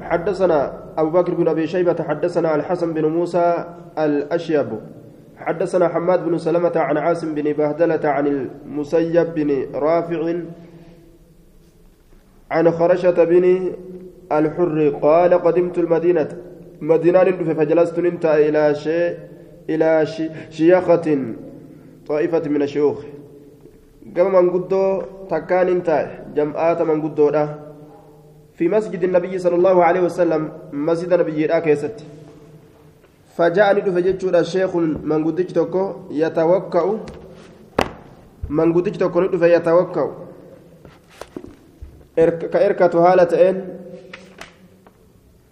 حدثنا أبو بكر بن أبي شيبة حدثنا الحسن بن موسى الأشيب. حدثنا حماد بن سلمة عن عاصم بن بهدلة عن المسيب بن رافع عن خرشة بن الحر قال قدمت المدينة مدينة فجلست انت إلى إلى شيخة طائفة من الشيوخ. قام من قدو تكان انت جمعات من قدو في مسجد النبي صلى الله عليه وسلم مسجد النبي كيست. فجاءني دفجت الشيخ من قدج تكو يتوكأ. من قدج تكو يتوكأ كإركة هالتين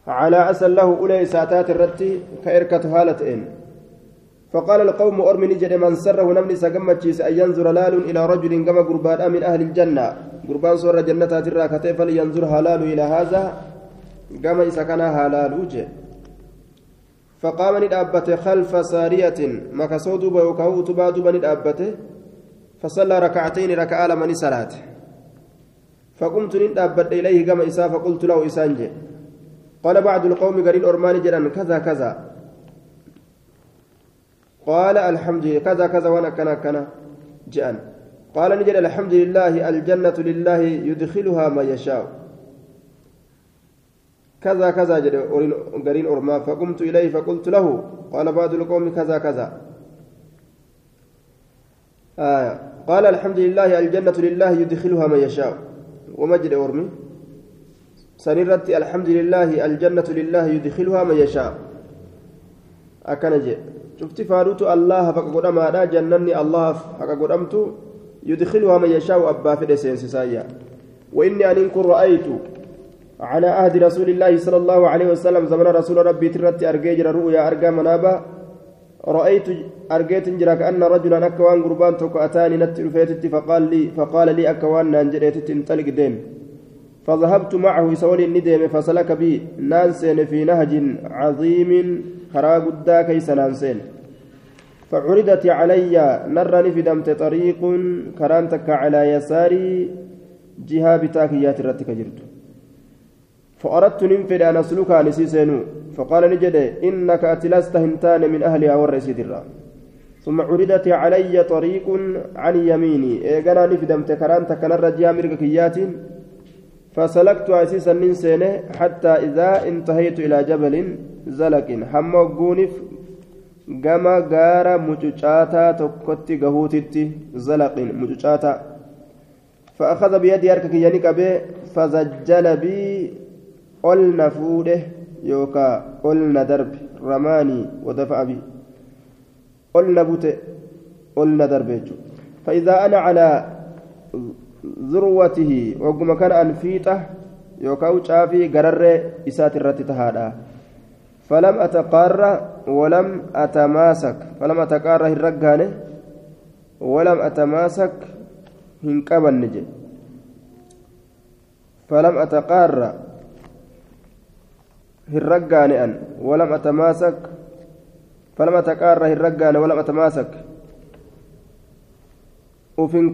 على أسل له أولي ساتات الرتي كإركة هالتين فقال القوم أرمي نجد من سره نمني سقمتشيس أن ينظر لال إلى رجل كما قربان من أهل الجنة. قربان صور جنة ترى كتيف لينظر هلال إلى هذا. كما كان هلال وجه. فقام ندابته خلف سارية. مكسود بوكاو تبادو ندابته. فصلى ركعتين ركعة لمن صلاته فقمت ندابت إليه كما إسا فقلت له إسانجي. قال بعض القوم قرين أرماني جران كذا كذا. قال الحمد لله كذا كذا وانا كنا كنا جاءن قال نجد الحمد لله الجنة لله يدخلها ما يشاء. كذا كذا جد قرين أرما فقمت إليه فقلت له قال بعض القوم كذا كذا. آه قال الحمد لله الجنة لله يدخلها من يشاء. ومجد أرمي؟ سنرت الحمد لله الجنة لله يدخلها من يشاء. أكنجي شفت فاروت الله فقد ما جنني الله فقد يدخلها من يشاء أبا في سينسسايا وإني أن كن رأيت على عهد رسول الله صلى الله عليه وسلم زمن رسول ربي ترت أرجيجر رؤيا أرجى منابا رأيت أرجيت جرا كأن رجلا أكوان قربان توك أتاني نتر فقال لي فقال لي أكوان نانجريت انطلق ديم فذهبت معه سولي الندم فسلك بي نانسين في نهج عظيم كرا قدا كيس نانسين فعرضت علي نرني في دمت طريق كرانتك على يساري جهة بتاكيات الرتك جرت فأردت ننفد أن أسلكها نسيسينو فقال نجد إنك أتلست هنتان من أهلها والرسيد الرّ ثم عرضت علي طريق عن يميني. إيقنا نفدمت كرانتك نرى جهة مرقكيات فسلكت عسيسا ننسين حتى إذا انتهيت إلى جبل زلق. هم قونف gama gaara mucucaataa tokkotti gahuutitti zalaqin mucucaataa فأخذ بيدي أركك ينك به فزجل بي قلنا فوده يوكا قلنا درب رماني ودفع بي قلنا بوته قلنا دربيج فإذا أنا على ذروته وقم كان أنفيته يوكا وشافي قرر إسات الرتتهادا فلم أتقار ولم أتماسك. فلم أتقار هرقانه ولم أتماسك هنكبن نجي. فلم أتقار هرقانه أن ولم أتماسك. فلم أتقار هرقانه ولم أتماسك. وفين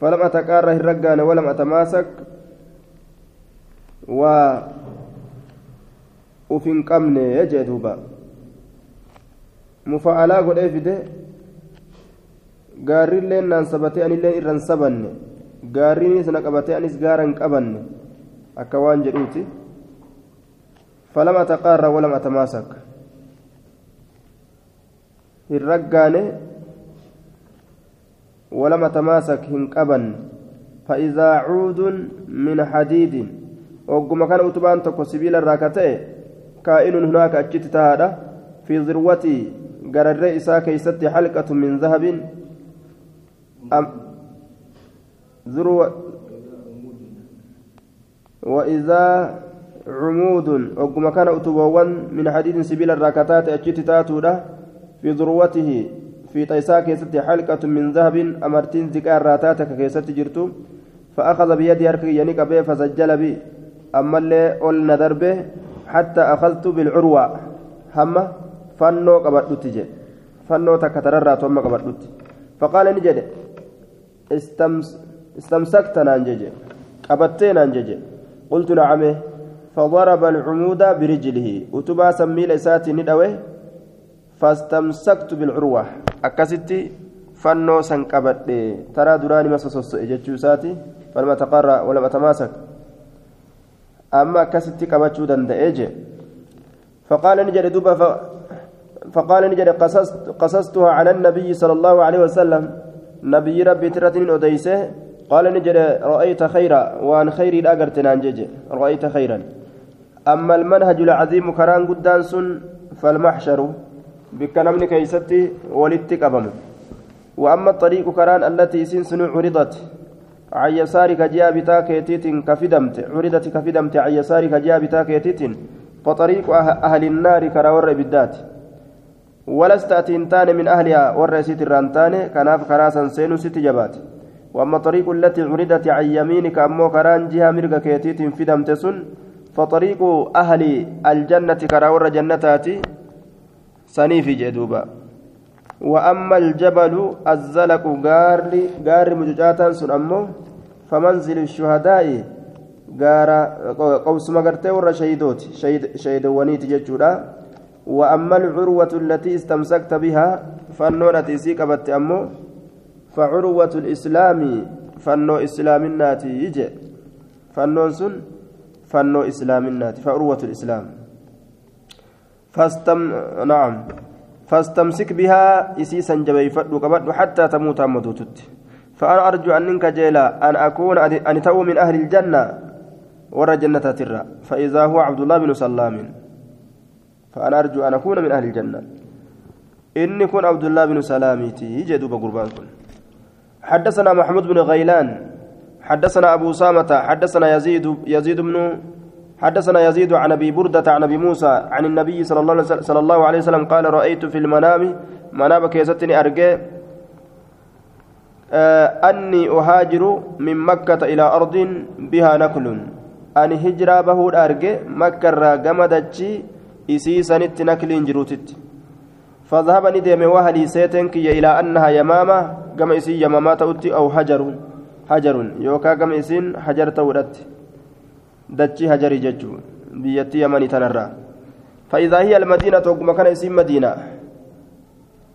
فلم أتقار هرقانه ولم أتماسك. و uf hin qabne jee duuba mufa'alaa godhee fide gaarriilleen naan sabatee anilleen irra hin sabanne gaarriinis na qabatee anis gaara hin qabanne akka waan jedhuuti falama taqaarra walama tamaasak hin raggaane walama tamaasak hin qabanne فإذا عود من حديد وقم كان أتبان تكو سبيل الراكتئ كائن هناك أجت تهادا في ذروتي قرر إساء كيست حلقة من ذهب. أم ذروة وإذا عمود وقم كان أتبوان من حديد سبيل الراكتات أجت تاتودا في ذروته في تيسا كيست حلقة من ذهب. أمرتين ذكار راتاتك كيست جرتو. فأخذ بيدي أركي ينك به فسجل بي أما اللي قلنا دربه حتى أخذت بالعروة. هم؟ فنو قبضت فنو تكترر توم قبضت. فقال نجد استمس استمسكت نانجج قبضتين نانجج قلت نعم. فضرب العمود برجله. وتبا سمي لساتي ندوه. فاستمسكت بالعروة. أكستي فنو سنقبت ترى دراني مسوسوس إجتشو ساتي فلم أتقرأ ولم أتماسك. أما أكستي قبتشو دندئج فقال نجد دوبا فقال نجد قصصت قصصتها على النبي صلى الله عليه وسلم. نبي ربي ترتين أديسه. قال نجد رأيت خيرا وأن خيري الأجرت نانجج رأيت خيرا. أما المنهج العظيم كران قدان سن فالمحشر. بكلام كيستي ولدتك أبم وأما الطريق كران التي سنسن عرضت. عن يسارك جاء بتاكيتيت كفدمت عرضت كفدمت عن يسارك جاء بتاكيتيت فطريق أهل النار كراور بالذات. ولست أتنتان من أهلها والرئيسة الرانتان كناف كراسا سين ست جبات. وأما الطريق التي عرضت عن يمينك أمو كران جهة مرقى كيتيت فدمت سن فطريق أهل الجنة كراور جنتاتي سنيفي جدوبا. وأما الجبل الزلق غار غار مججاتا سن أمو فمنزل الشهداء غار قوس مغرتي ورا شهيدوت. شهيد شهيدوانيت ججودا. وأما العروة التي استمسكت بها فنونة سيكبت أمو فعروة الإسلام فنو إسلام الناتي يجي. فنون فنو إسلام الناتي فعروة الإسلام. فاستم نعم. فاستمسك بها إسيسا جبيفت وقبض حتى تموت مدوتت. فأنا أرجو أن منك جيلا أن أكون أن تو من أهل الجنة ورى جنة ترى. فإذا هو عبد الله بن سلام. فأنا أرجو أن أكون من أهل الجنة. إني كن عبد الله بن سلاميتي يجدوا بقربان حدثنا محمود بن غيلان. حدثنا أبو سامة. حدثنا يزيد يزيد بن حدثنا يزيد عن أبي بردة عن أبي موسى عن النبي صلى الله صلى الله عليه وسلم قال رأيت في المنام منام كيستني أرجع. آه أني أهاجر من مكة إلى أرض بها نخل أني هجرة بهود أرجع. مكة راجمدتشي isii sanitti nakliin jiruutitti فذهب ندم وهلي سيتنك إلى أنها يمامة. كما إسي يمامة أوتي أو حجر حجر يوكا كما إسين حجر تورت dachii hajarii jechuun biyyattii yamanii tanarraa فإذا هي المدينة وقم كان اسم مدينة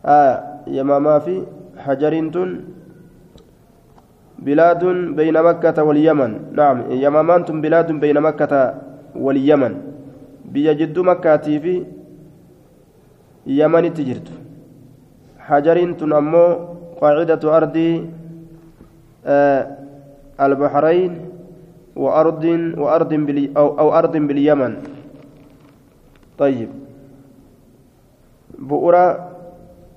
آه يماما في حجرينتون بلاد بين مكة واليمن نعم يمامان بلاد بين مكة واليمن بيجد مكة في يمن تجرت حجرينتون أمو قاعدة أرض آه البحرين وأرض وأرض بلي أو, أو أرض باليمن. طيب. بؤرة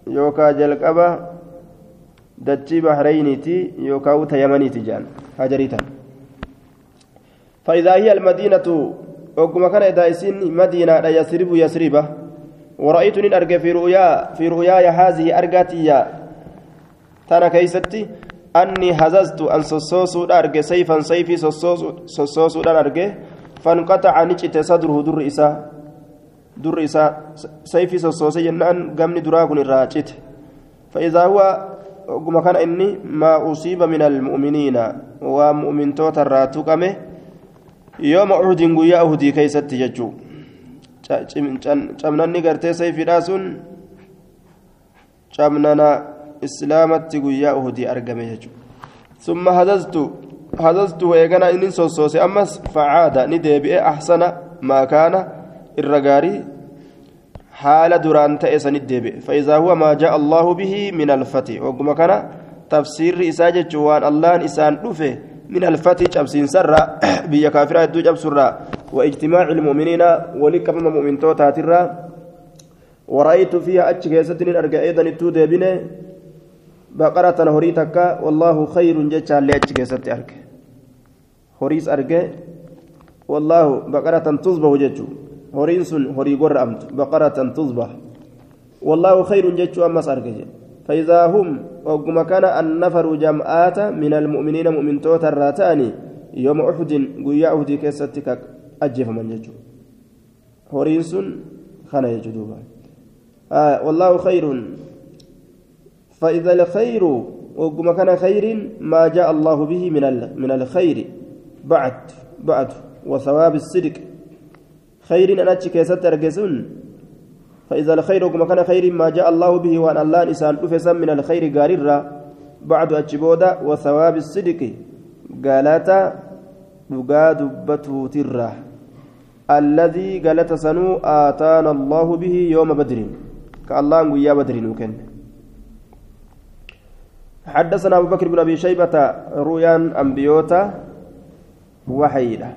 يوكا جلقبة دتشي بحرينيتي يوكا وتا يمنيتي جان هاجريتا. فإذا هي المدينة وكما كان إذا إسين مدينة لا يسرب يسربة ورأيتني أرجع في رؤيا في رؤياي هذه أرجاتي تانا كيستي. أني هززت أن سوسوسو أرجع سيفا سيفي سوسوسو أرجع فانقطع نجت صدره در إساء در إساء سيفي سوسوسي جنان قمني دراكن الراجت. فإذا هو كما كان إني ما أصيب من المؤمنين ومؤمن توتا راتوكمه يوم أحد قيا أهدي كيست ججو camnanni gartee sayfiidhaa sun camnana jechuudha summa hadaztu hadaztu eegana inni sossoose ammas facaada ni deebi'e ahsana maa kaana irra gaarii haala duraan ta'e sanit deebi'e fa'iizaa huwa maa jaa'a allahu bihi min alfati ogguma kana tafsiirri isaa jechuun waan allahan isaan dhufe من الفتح جبسين سرا بيا كافرة دو جبسرا واجتماع المؤمنين ولكم مؤمن توتا ترى ورأيت فيها أتش كيستن أرجع أيضا التودة بني بقرة هريتك والله خير جتشا اللي أتش كيست أرجع هريس أرجع والله بقرة تصبح جتشو هريس هري قر أمت. بقرة تصبح والله خير جتشو أمس أرجع فإذا هم وقم كان النفر جمعات من المؤمنين مؤمن توتا الراتاني يوم أحد قيا أحد كيستك أجف من يجو هوريس خنا يجدوها آه والله خير فإذا الخير وقم كان خير ما جاء الله به من من الخير. بعد بعد وثواب الصدق. خير أنا كيست أرجسون فإذا الخير وقم كان خير ما جاء الله به وأن الله إنسان أفسا من الخير قاررا. بعد أجبودا وثواب الصدق. قالت dhugaa dubbatuu tirra alladii galata sanuu aataana allahu bihi yooma badrin ka allahan guyyaa badrin uu kenne حدثنا أبو بكر بن أبي شيبة رؤيان أنبيوتا وحيدة.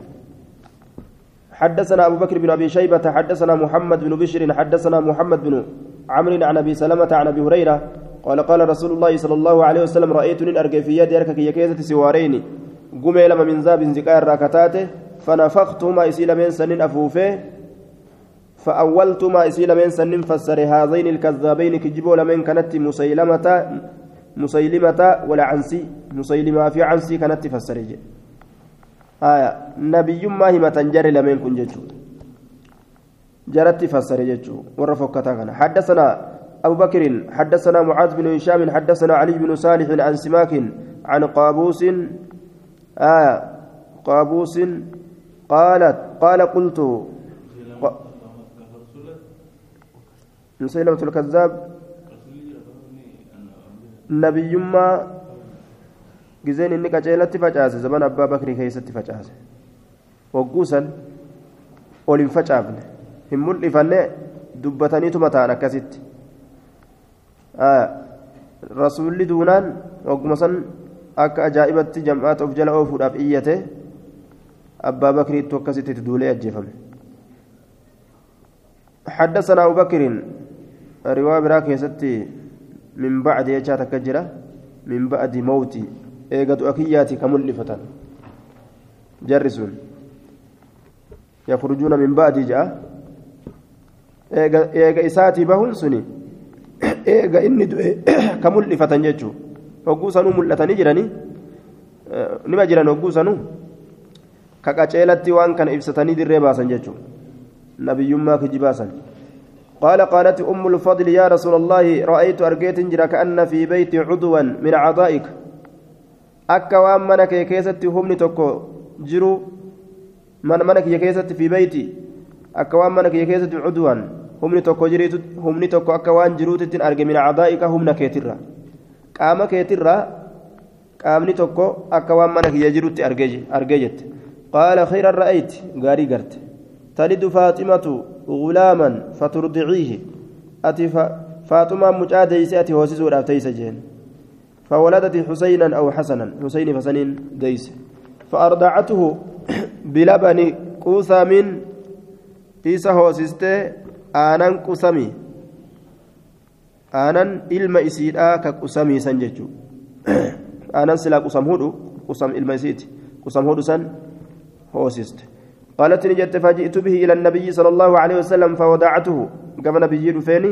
حدثنا أبو بكر بن أبي شيبة حدثنا محمد بن بشر حدثنا محمد بن عمرو عن أبي سلمة عن أبي هريرة قال قال رسول الله صلى الله عليه وسلم رأيت argee في يدي harka kiyya keessatti سوارين. قمي lama من ذاب dahaba irraa kan taate فنفختهما isii lamaan saniin afuufe فأولتما isii lamaan saniin fassare هذين الكذابين kijibduu lamaan kanatti مسيلمة مسيلمة ولا عنسي مسيلمة fi عنسي kanatti fassare آية نبي ما هي متنجر لمن كن جتشو جرت فسر جتشو كان. حدثنا أبو بكر حدثنا معاذ بن هشام حدثنا علي بن صالح عن سماك عن قابوس. آية قابوس قالت قال قلت مسيلمة الكذاب. نبي ما gizeen inni qaceelatti facaase zaman abbaa bakrii keessatti facaase hogguusan ol hin facaafne hin mul'ifanne dubbataniituma ta'an akkasitti rasuulli duunaan hogguma san akka ajaa'ibatti jam'aata of jala oofuudhaaf iyyate abbaa bakriittu akkasitti duulee ajjeefame حدثنا أبو بكر رواية براك يستي من بعد يجات كجرة من بعد موتي إيقظ أكياتي كملفة جرسون يخرجون من بعد جاء إيقظ إساتي بهن سني إيقظ إني كملفة mul'atanii jiranii nima jiran hogguu sanuu ka qaceelatti waan kana ibsatanii dirree baasan jechuudha nabiyyummaa kijibaasan قال قالت أم الفضل يا رسول الله رأيت argeetin jira كأن في بيتي عضوا من أعضائك. akka waan mana kiyya keessa qaamni tokko jiru. man mana kiyya keessatti في بيتي. akka waan mana kiyya keessatti عضوا. qaamni tokko jiruutti qaamni tokko akka waan jirutti arge من أعضائك qaama keetirraa. qaama keetirraa qaamni tokko akka waan mana kiyya jirutti argee jette qaala khayran ra'ayti gaarii garte faturdiciihi ati faaxumaan mucaa deeyse ati hoosisuudhaaf teeysa jeen فولدت حسينا أو حسنا حسين فسنين ديس فأرضعته بلبن قوسم إيسا هوسسته آنان قسمي isiidhaa ka qusamiisan jechuudha aanan silaa qusam hudhu qusam ilma isiiti qusam hudhu san hoosiste قالت نجت فجئت به إلى النبي صلى الله عليه وسلم فودعته. كما نبي رفيني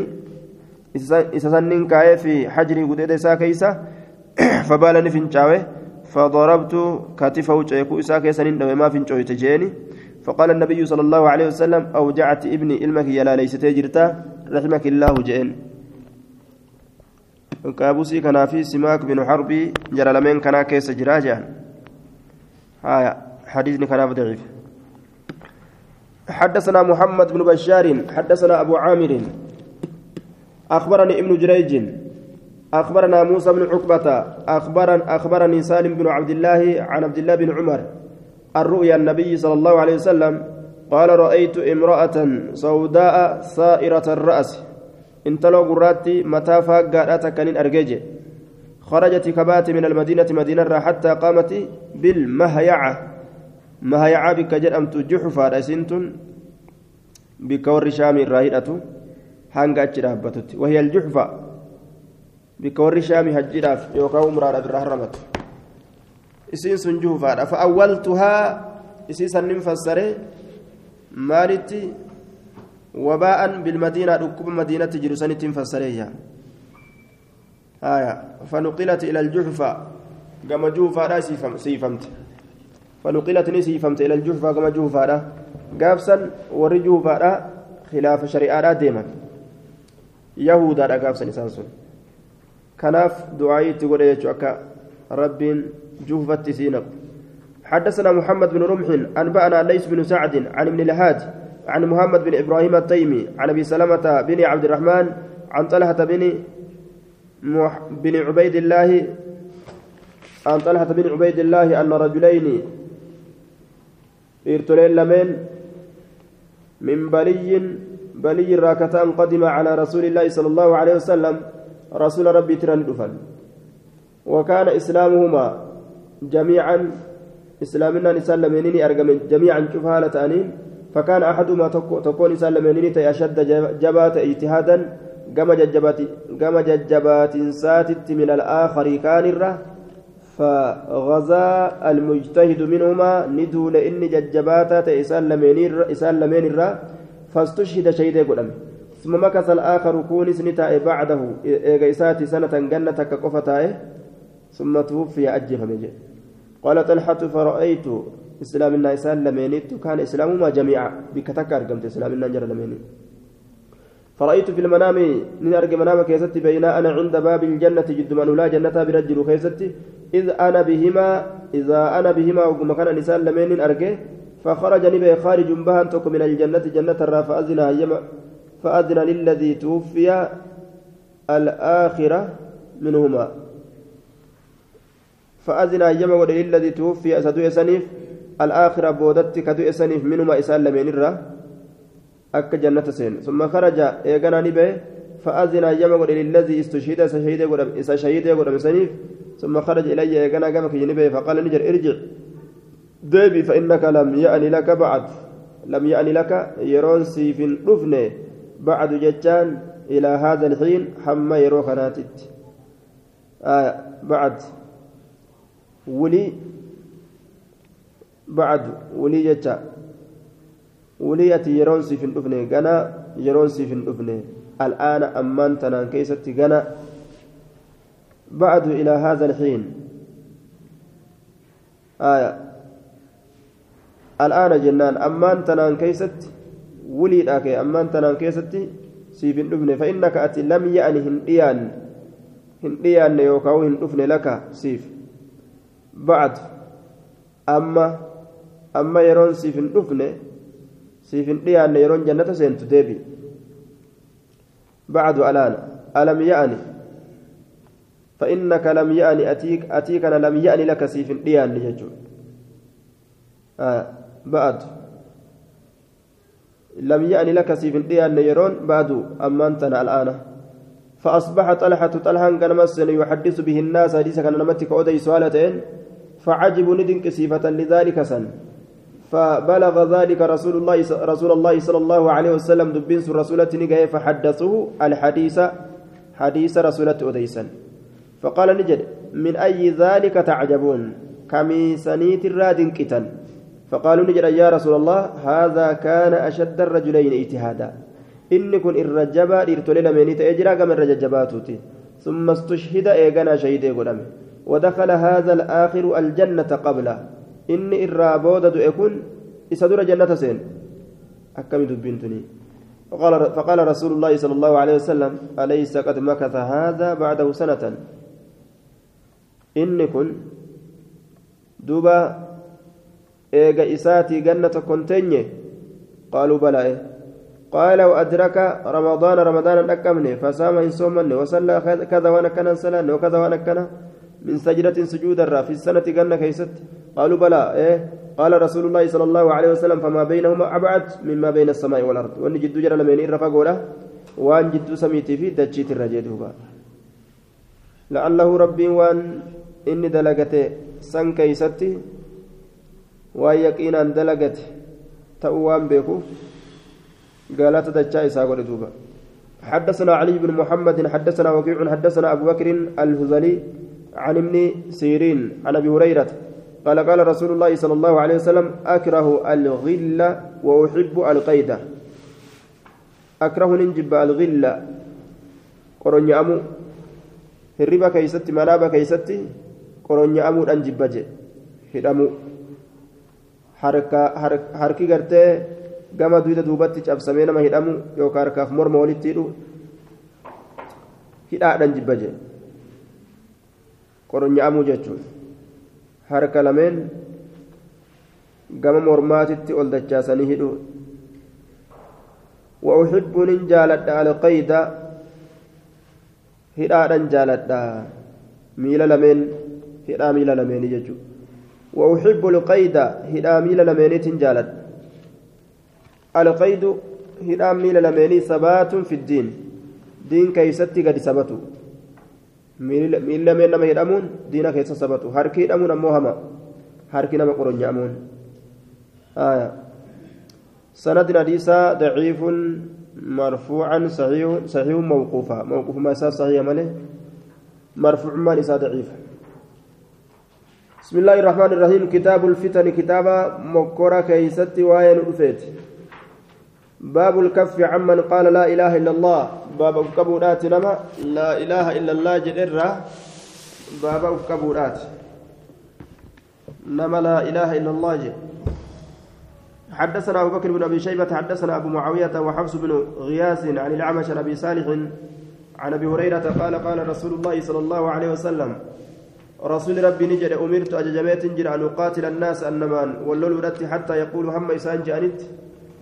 إسسنن كاي في حجري قدد إسا كيسا. فبالني فنشاوي فضربت كتفه وجهكو إسا كيسا ما فنشوي تجيني. فقال النبي صلى الله عليه وسلم أوجعت ابني إلمك يلا ليس تجرتا. رحمك الله جئن. قابوسي كان في سماك بن حربي جرى لمن كان كيس جراجا هايا حديث كان ضعيف. حدثنا محمد بن بشار حدثنا أبو عامر. أخبرني ابن جريج. أخبرنا موسى بن عقبة. أخبرن أخبرني سالم بن عبد الله عن عبد الله بن عمر. الرؤيا النبي صلى الله عليه وسلم قال رأيت امرأة سوداء سائرة الرأس. انتلو قرأتي متى فاقات كان أرجج خرجت كبات من المدينة مدينة حتى قامت بالمهيعة. مهيعة بك جرأمت جحفا رسنتن بكور شام الراهدة هانغا أجرابتت وهي الجحفة بكور شام هجراف يوكاو مراد بالرهرمت isiin sun juhufaadha fa'awwaltuhaa isii sannin fassare maalitti wabaa'an bilmadiinaa dhukkuba madiinatti jiru sanittiin fassareeyya fanuqilat ila aljuhfa gama juhufaadha siifamte ni siifamte ila aljuhfa gama juhufaadha gaafsan warri juhufaadha khilaafa shari'aadha deeman yahudaadha gaafsan isaan sun كناف دعائي تقول يجوك رب جوفت سينك حدثنا محمد بن رمح أنبأنا ليس بن سعد عن ابن الهاد عن محمد بن إبراهيم التيمي عن أبي سلمة بن عبد الرحمن عن طلحة بن بن عبيد الله عن طلحة بن عبيد الله أن رجلين إرتلين لمن من بلي بلي راكتان قدم على رسول الله صلى الله عليه وسلم رسول ربي تران وكان إسلامهما جميعا إسلامنا نسلميني أرقم جميعا شوف هالة فكان أحدهما تكون نسلميني أشد جبات اجتهادا كما ججبات كما ججبات ساتت من الآخر كان الره فغزا المجتهد منهما ندول إني ججباتا إسلمين الره فاستشهد شهيد قدام ثم مكث الآخر كونس نتاء بعده. إيغا إساتي سنة جنة كقفتاء ثم توفي أجف مجي قال طلحة فرأيت إسلام الناس لمينيت كان إسلامهما جميعا. بكتك أرقمت إسلام النجر لميني فرأيت في المنام من أرقى منام كيستي بين أنا عند باب الجنة جد من لا جنة برجل كيستي. إذ أنا بهما إذا أنا بهما وقم كان نساء لمين أرقى فخرج نبي خارج بهن تك من الجنة جنة الرا فأذن فأذن للذي توفي الآخرة منهما. فأذن أيما ودي الذي توفي أسدو إسانيف الآخرة بودت كدو إسانيف منهما إسان لمن الرا. أك جنة سين ثم خرج إيقنا نبي فأذن أيما ودي الذي استشهد شهيد قدم إسا شهيد قدم إسانيف ثم خرج إلي إيقنا قامك نبي فقال نجر ارجع ديبي فإنك لم يأني لك بعد لم يأني لك يرون سيف رفني بعد جتان إلى هذا الحين حما يروك ناتت آه بعد ولي بعد ولي جتا ولي أتي يرونسي في الأفنى غنا يرونسي في الأفنى. الآن أمان تنان كيستي غنا بعد إلى هذا الحين. آية. الآن جنان أمان تنان كيست ولي أكي أمان تنان كيستي سيف الأفنى. فإنك أتي لم يعني هنديان. هنديان يوكاو هندفن لك سيف. بعد. أما أما يرون سيفن دفنة سيفن ديان يرون جنة سنت ديبي بعد الآن ألم يعني فإنك لم يعني أتيك أتيك أنا لم يعني لك سيفن ديان يجو آه بعد لم يعني لك سيفن ديان يرون بعد أما أنتنا الآن فأصبح طلحة طلحة كان مسن يحدث به الناس حديثا كان نمتك أودي سؤالتين فعجبوا ندنك صفة لذلك سن فبلغ ذلك رسول الله رسول الله صلى الله عليه وسلم دبين رسولة نجاي فحدثوه الحديث حديث رسولة أديسا فقال نجد من أي ذلك تعجبون؟ كمي سنيت الراد كتن فقالوا نجد يا رسول الله هذا كان أشد الرجلين اجتهادا. إن كن الرجبا إرتولي من تأجرا كم الرجباتوتي ثم استشهد إيغانا شهيد قدامه ودخل هذا الآخر الجنة قبله. إني الرابود يكون إسدر جنة سين أكمل بنتني فقال, فقال رسول الله صلى الله عليه وسلم أليس قد مكث هذا بعده سنة إني كن دوبا إيجا إساتي جنة كنتيني قالوا بلى قال وأدرك رمضان رمضان أكمني فسام إن صومني وصلى كذا وأنا كان صلاة وكذا وأنا كان من سجدة سجود الرا في السنة جنة كيست. قالوا بلى إيه؟ قال رسول الله صلى الله عليه وسلم فما بينهما أبعد مما بين السماء والأرض. وأن جد جرى لمن إرفع قوله وأن جد سميتي في دجيت الرجيد لعله ربي وأن إني دلقته سن كيستي وأن يقينا دلقته تأوان بيكو قالت دجا إساق حدثنا علي بن محمد حدثنا وكيع حدثنا أبو بكر الهذلي عن ابن سيرين عن أبي هريرة قال قال رسول الله صلى الله عليه وسلم أكره الغل وأحب القيد أكره ننجب الغل قرن أمو hirriba keeysatti manaaba keeysatti qoronya'amuudhaan jibba je hidhamu harki gartee gama duyda duubatti cabsamee nama hidhamu yookaan harkaaf morma walitti hidhu hidhaadhaan jibba je qoronya'amuu jechuun harka lameen gama mormaatitti ol dachaasanii hidhu. وأحب نجالد على قيد هدادا جالدا ميلا لمن هدا ميلا لمن يجو وأحب القيد هدا ميلا لمن تنجالد القيد هدا ميلا لمن ثبات في الدين دين كيستي قد ثبتوا miilli lameen nama hidhamuun diina keessa sabatu harki hidhamuun ammoo hama harki nama qoronyaamuun ضعيف مرفوعا صحيح صحيح موقوفا. موقوف ما صحيح ماله مرفوع ما ليس ضعيف. بسم الله الرحمن الرحيم. كتاب الفتن كتابا مكورا كيست وين أفيت باب الكف عمن قال لا إله إلا الله. باب كبورات نما. لا إله إلا الله جدرة. باب كبورات نما لا إله إلا الله جد حدثنا أبو بكر بن أبي شيبة حدثنا أبو معاوية وحفص بن غياس عن الأعمش عن أبي صالح عن أبي هريرة قال قال رسول الله صلى الله عليه وسلم رسول ربي نجد أمرت أججميت جر أن أقاتل الناس أنمان ولول حتى يقولوا هم إسان جانت.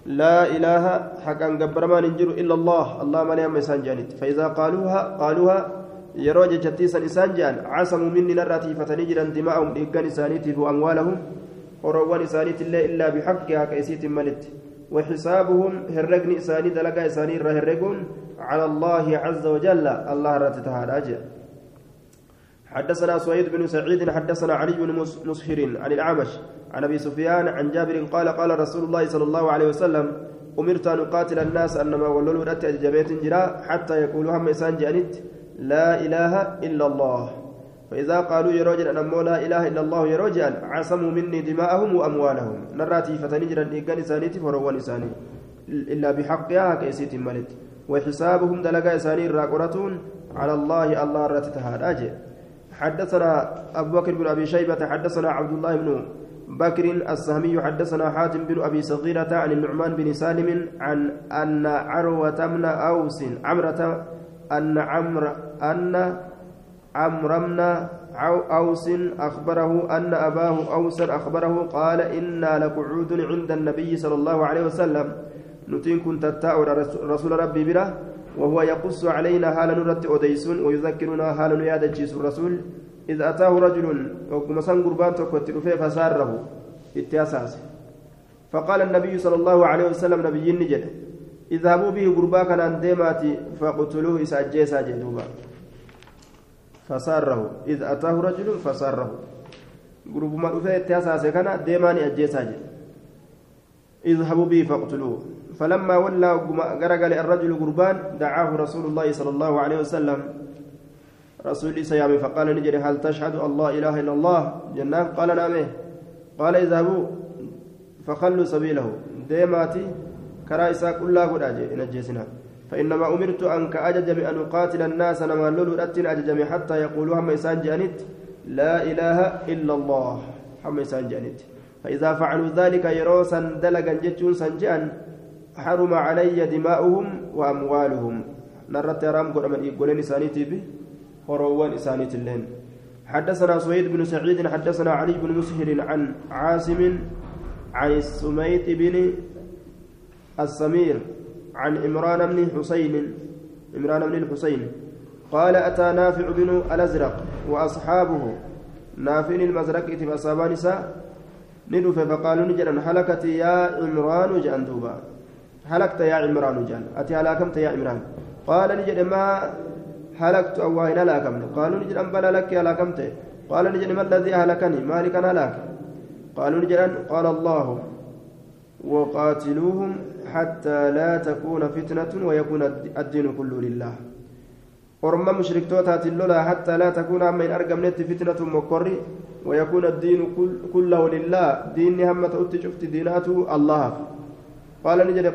لا إله حقا قبر ما ننجر إلا الله. الله من يم إسان جانت فإذا قالوها قالوها يروج جتيسا إسان جان. عصموا مني نراتي فتنجرا دماءهم. إيقان إسانيتي وأموالهم وروان إسانيت الله إلا بحقها كيسيت ملت. وحسابهم هرقني إساني دلقا إساني رهرقون على الله عز وجل. الله راتتها الأجر حدثنا سويد بن سعيد حدثنا علي بن مسهر عن الأعمش عن أبي سفيان عن جابر قال قال رسول الله صلى الله عليه وسلم أمرت أن أقاتل الناس أنما ولولوا رأت أججبيت جرا حتى يقولوا هم إسان جانت لا إله إلا الله فإذا قالوا يروجل أن لا إله إلا الله يروجل عصموا مني دماءهم وأموالهم. نراتي فتنجرا إيقان إسانيتي فروان إساني إلا بحقها كيسيت ملت وحسابهم دلقا إساني راقرتون. على الله الله راتتها الأجل حدثنا أبو بكر بن أبي شيبة حدثنا عبد الله بن بكر السهمي حدثنا حاتم بن أبي صغيرة عن النعمان بن سالم عن أن عروة بن أوس عمرة أن عمر أن عمرو بن أوس أخبره أن أباه أوس أخبره قال إنا لقعود عند النبي صلى الله عليه وسلم. نتين كنت رسول ربي بره. وهو يقص علينا حال نرت أديسون ويذكرنا حال نياد الرسول إذ أتاه رجل وكما سن قربان تكوت فساره اتياساس فقال النبي صلى الله عليه وسلم نبي نجد اذهبوا به قربا كان ديماتي فقتلوه إساجيسا جدوبا فساره. إذ أتاه رجل فساره. قرب ما أفيه اتياساس كان ديماني أجيسا جد اذهبوا به فاقتلوه. فلما ولى قرقل الرجل قربان دعاه رسول الله صلى الله عليه وسلم. رسول سيامي فقال نجري هل تشهد الله إله إلا الله؟ جنان قال نعم. قال اذهبوا. فخلوا سبيله. ديماتي كرائسا كلها قد أجي نجيسنا. فإنما أمرت أن كأججم أن أقاتل الناس نما لولو أتن أججم حتى يقولوا هم إسان جانت لا إله إلا الله. هم إسان جانت فإذا فعلوا ذلك يروسا دلقا جتون سنجان حرم علي دماؤهم وأموالهم. نرت رام قولين إسانيتي به هروان إسانيت اللين. حدثنا سويد بن سعيد حدثنا علي بن مسهر عن عاصم عن السميت بن السمير عن عمران بن حسين عمران بن الحسين. قال أتى نافع بن الأزرق وأصحابه. نافع المزرق فأصابان نساء ندف فقالوا نجرا هلكت يا عمران جان دوبا. هلكت يا عمران جان. أتي هلاكمت يا عمران. قال نجد ما هلكت أو وين هلاكمت. قالوا نجد أن بلا لك هلاكمت. قال نجد ما الذي هلكني مالك هلاك. قالوا نجد قال الله وقاتلوهم حتى لا تكون فتنة ويكون الدين كله لله. Orma mushriktootaatiin lola hattaa laa takuuna amma hin argamnetti fitnatun mokkorri ويكون الدين كله لله دين هم تؤتي شفت ديناته الله قال نجد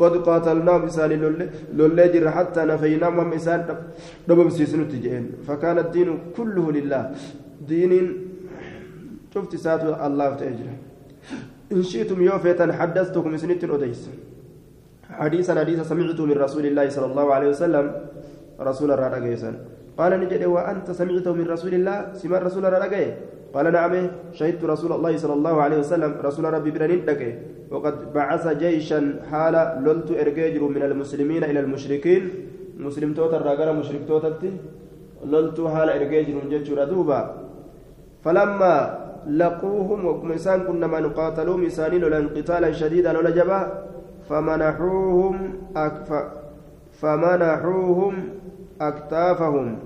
قد قاتلناهم إسان لولي جر حتى نفيناهم هم إسان دبم سيسنو تجين فكان الدين كله لله دين شفت ساتو الله تأجر إن شئتم يوفيتا حدثتكم سنة أديس حديثا حديثا سمعت من رسول الله صلى الله عليه وسلم رسول الله رجيسا. قال نجد وأنت سمعته من رسول الله سمع رسول الله قال نعم شهدت رسول الله صلى الله عليه وسلم رسول ربي برنين وقد بعث جيشا حال لولت إرجاجر من المسلمين إلى المشركين. مسلم توتا الرجال مشرك توتا لولت حال إرجاجر جيشر دوبا. فلما لقوهم وكمسان كنا ما نقاتلوا مسانين لن قتالا شديدا ولا جبا فمنحوهم أكف فمنحوهم أكتافهم.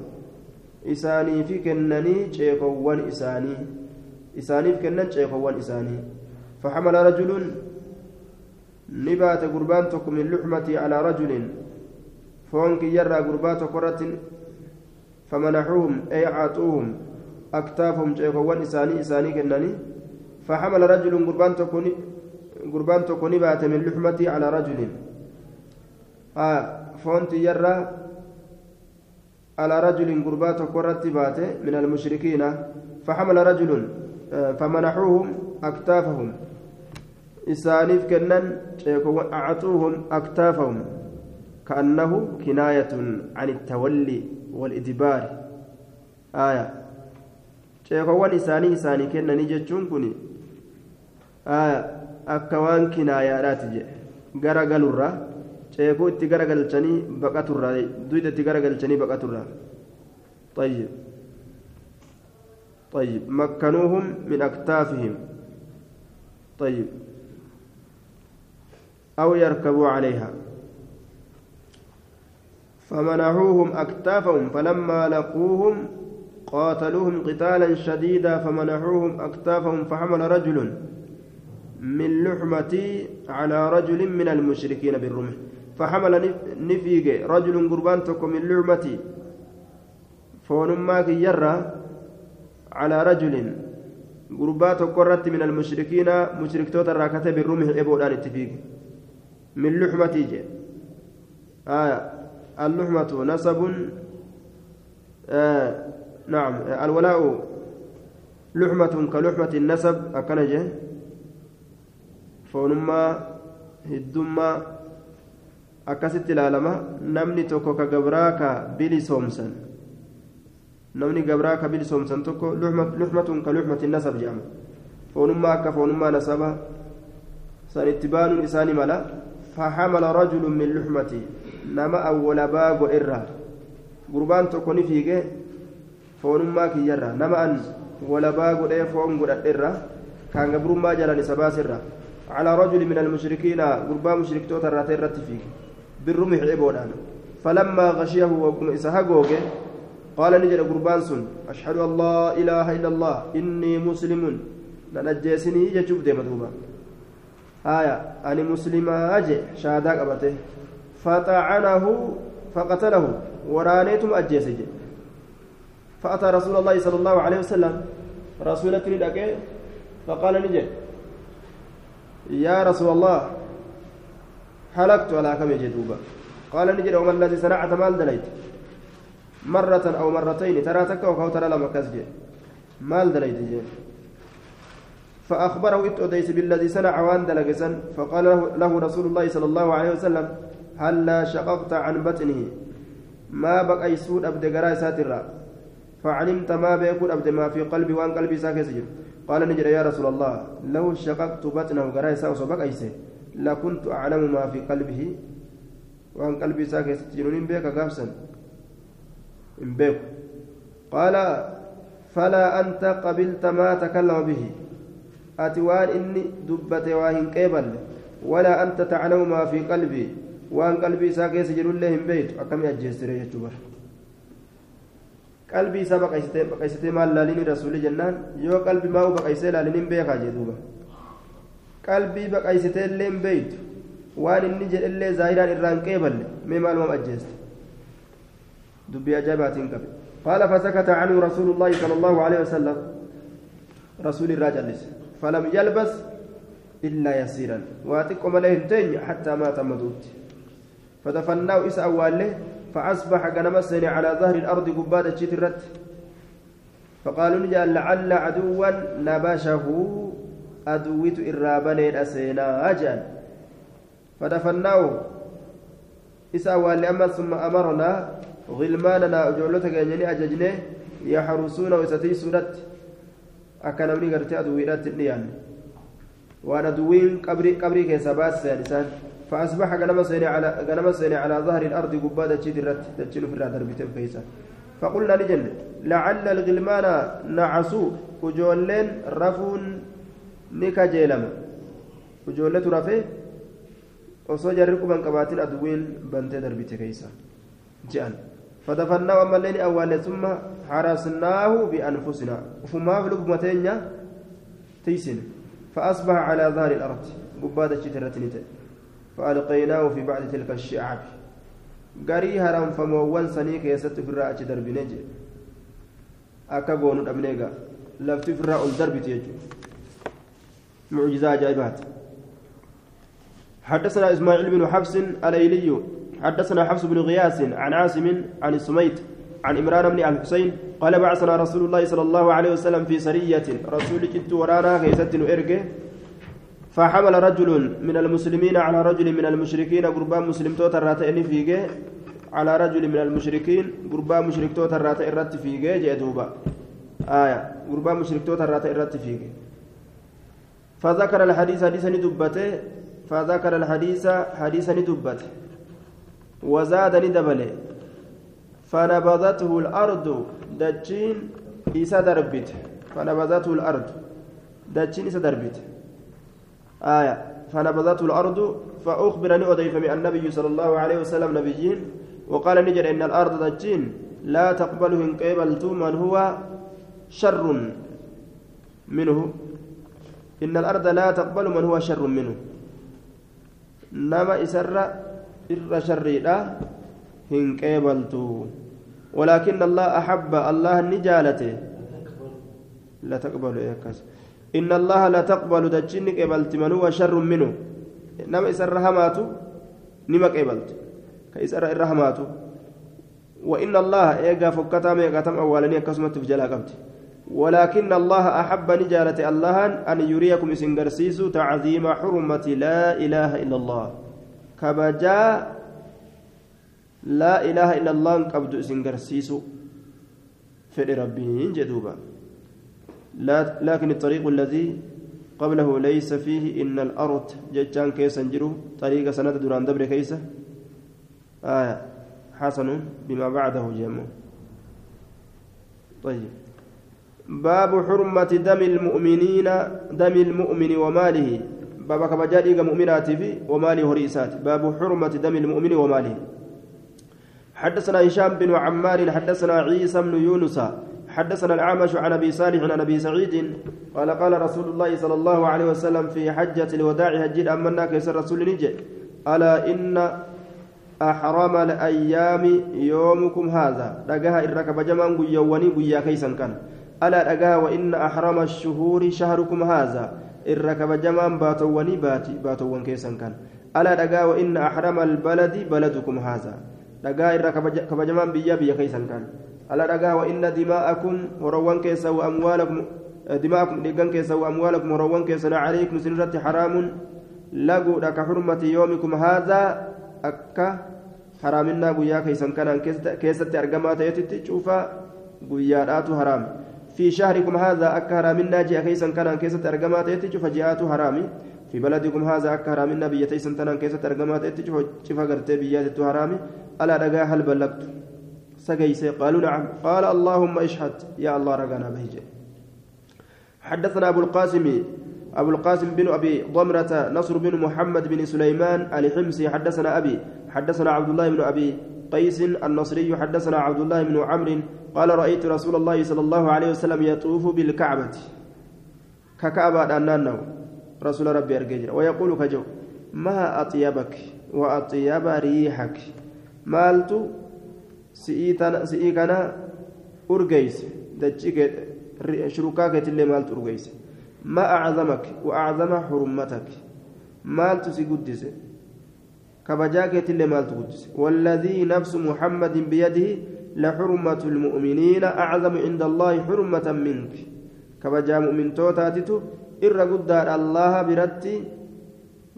إساني في كنني شيخوان إساني. إساني في كنن شيخوان إساني. فحمل رجل نبات قربان من لحمتي على رجل. فونك يرى قربات قرة فمنحوهم أي أعطوهم أكتافهم شيخوان إساني إساني كنني. فحمل رجل قربان تكون قربان تكون نبات من لحمتي على رجل. آه فونت يرى على رجل قربات باته من المشركين فحمل رجل آه، فمنحوهم أكتافهم. إسانيف كنن أعطوهم أكتافهم. كأنه كناية عن التولي والإدبار. آية. ceekowwan isaanii isaanii kennanii jechuun kun akka waan kinaayaadhaati jedhe gara galurraa ceekuu itti garagalchanii baqaturraa duyda itti garagalchanii baqaturraa طيب طيب مكنوهم من أكتافهم طيب أو يركبوا عليها فمنعوهم أكتافهم فلما لقوهم قاتلوهم قتالا شديدا فمنعوهم أكتافهم فحمل رجل من لحمتي على رجل من المشركين بالرمح فحمل نفيق رجل قربان تكم من لعمتي فونماك يرى على رجل قربات قرت من المشركين مشرك توتر راكته بالرمح إبودان اتفيق. من لحمتي جي آية اللحمة نسب. آه نعم. الولاء لحمة كلحمة النسب. أكنجه فونما هدما. Akkasitti ilaalama namni tokko ka gabraa ka bilisoomsan namni gabraa ka bilisoomsan tokko luxmatun ka luxmati nasab jedhama foonummaa akka foonummaa nasaba san itti baanuun isaani mala faxamala rajulun min luxmati nama awwalabaa godherraa gurbaan tokko ni fiige foonummaa kiyyarraa nama an walabaa godhee foon godhadherraa kaan gabrummaa jalan isa baasirraa على رجل من المشركين قربا مشرك توتر راتي رتفيك بالرمح عبودان فلما غشيه وكم إسهاقوك قال نجد قربان سن أشهد لا إله إلا الله إني مسلم. ننجسني جتشوف ديما دوبا. آية أنا مسلم أجي شهاداك أبته فطعنه فقتله ورانيتم أجيسجي فأتى رسول الله صلى الله عليه وسلم رسولك ندك فقال نجد يا رسول الله كم يجدوبا قال نجد وما الذي صنعت مال دليت. مرة أو مرتين ترى تكا وكو ترى لما كسجي مال دليت جي. فأخبره إتؤديس بالذي صنع وان دلقسا فقال له, له رسول الله صلى الله عليه وسلم هلا شققت عن بطنه؟ ما بقى يسود أبد قراء ساترا. فعلمت ما بيكون أبد ما في قلبي وان قلبي ساكس قال نجد يا رسول الله لو شققت بطنه قراء ساوس بقى يسي لكنت أعلم ما في قلبه وأن قلبي ساكت جنون بيك قابسا بيك. قال فلا أنت قبلت ما تكلم به. أتوان إني دبت واهن قبل ولا أنت تعلم ما في قلبي. وأن قلبي ساكت جنون لهم بيت. أكم يجيسر يجبر qalbii isaa baqaysitee maal laalini rasuuli jennaan yoo qalbii maa baqaysee laaliniin beekaa jee duuba qalbii baqaysitee illee hin beeytu waan inni jedhellee zaahiraan irraan qeeballe mee maalumam ajjeeste? Dubbii ajaa'ibaatiin qabe. قال فسكت عنه رسول الله صلى الله عليه وسلم رسول الراجل فلم يلبس إلا يسيرا واتقم عليه حتى مات مدوت فدفناه إسا أواله فأصبح كنمسني على ظهر الأرض قبادة شترت فقالوا نجعل لعل عدوا أدويت إرابنين أسينا أجل. فدفناه. إسا والأما ثم أمرنا. غلماننا أجولتك أنني أججنه يحرسون وستي سورة أكن أمني قرتي أدويرات النيان وأنا دوين قبري قبري كيسابات سالسان فأصبح غنم سيني على على ظهر الأرض قبادة شدرت تجل في الرادر بتنفيسا فقلنا لجن لعل الغلمان نعسوا وجولين رفون نكجيلما وجولة رفه osoo jarri quban qabaatin aduwwiin bantee darbite keeysa je'an. فدفناه أما الليل أول ثم حرسناه بأنفسنا وفما في لقمة تينيا تيسن فأصبح على ظهر الأرض قبادة شترتني فألقيناه في بعد تلك الشعاب قري هرم فموان سنيك يست في الرأة درب نجي أكا قونو أبنيغا لفت في الرأة الدرب تيجو معجزة جايبات. حدثنا إسماعيل بن حفص الأيلي حدثنا حفص بن غياس عن عاصم عن السميت عن إمران بن الحسين قال بعثنا رسول الله صلى الله عليه وسلم في سرية رسول جدت ورانا كيست إرجه فحمل رجل من المسلمين على رجل من المشركين قربان مسلم توتر راتئني فيجه على رجل من المشركين قربان مشرك توتر راتئ رات فيجه جدوبا آية قربان مشرك توتر راتئ رات فيجه. فذكر الحديث حديثا دبته فذكر الحديث حديثا دبت وزاد ندبله. فنبذته الأرض دجين إسا دربت فنبذته الأرض. دجين إسا دربت آية. فنبذته الأرض فأخبرني أضيف من النبي صلى الله عليه وسلم نبيين وقال نجد إن الأرض دجين لا تقبل إن قبلت من هو شر منه. إن الأرض لا تقبل من هو شر منه. nama isarra irra sharriidha hin qeebaltu ولكن الله أحب الله نجالته. لا تقبل إيكاس إن الله لا تقبل دجنك قبلت من هو شر منه. نما إسر رحماته نما قبلت. كإسر الرحماته وإن الله إيقا فكتا ميقاتم أولاني كسمت في جلا ولكن الله أحب نجالة الله أن يريكم سنجرسيس تعظيم حرمة لا إله إلا الله. كبجا لا إله إلا الله قبض سنجرسيس في ربي جدوبا. لكن الطريق الذي قبله ليس فيه إن الأرض ججان كيسا جرو. طريق سنة دوران دبر كيسا. آية. حسن بما بعده جمع. طيب. باب حرمة دم المؤمنين دم المؤمن وماله. باب كبجادي مؤمنات في وماله هريسات. باب حرمة دم المؤمن وماله. حدثنا هشام بن عمار حدثنا عيسى بن يونس حدثنا الأعمش عن أبي صالح عن أبي سعيد قال قال رسول الله صلى الله عليه وسلم في حجة الوداع هجد أمنا كيس الرسول نجي ألا إن أحرم الأيام يومكم هذا. رجها إركب جمان قيواني قيا كيسا كان. ألا أجا وإن أحرم الشهور شهركم هذا. الركب جمان باتواني باتي باتوان كيسا كان. ألا أجا وإن أحرم البلد بلدكم هذا. أجا الركب جمان بيا بيا كيسا كان. ألا أجا وإن دماءكم وروان كيسا وأموالكم دماءكم دقان كيسا وأموالكم وروان كيسا عليكم سنرة حرام. لقوا لك حرمة يومكم هذا. أكا حرامنا قويا كيسا كان. كيسة أرقما تيتي تشوفا قويا حرام. في شهركم هذا أكهر منا جاء كيسا كان كيسة أرقما تيتج فجاءت حرامي. في بلدكم هذا أكهر منا بيتي سنتنا كيسة أرقما تيتج فجفا قرتي بيات حرامي. ألا رقا هل بلغت؟ سقيسي قالوا نعم. قال اللهم اشهد. يا الله رقنا بهجة حدثنا أبو القاسم أبو القاسم بن أبي ضمرة نصر بن محمد بن سليمان الحمصي. حدثنا أبي حدثنا عبد الله بن أبي قيس النصري حدثنا عبد الله بن عمرو قال رأيت رسول الله صلى الله عليه وسلم يطوف بالكعبة. ككعبة أنانه رسول ربي أرجع. ويقول كجو ما أطيبك وأطيب ريحك؟ مالت سئيكنا أرجيس. دجيك اللي مالت أرجيس. ما أعظمك وأعظم حرمتك؟ مالت سيقدس. كبجاكة اللي مالت قدس. والذي نفس محمد بيده لحرمة المؤمنين أعظم عند الله حرمة منك. كبجا مؤمن توتاتتو إر قدار الله برتي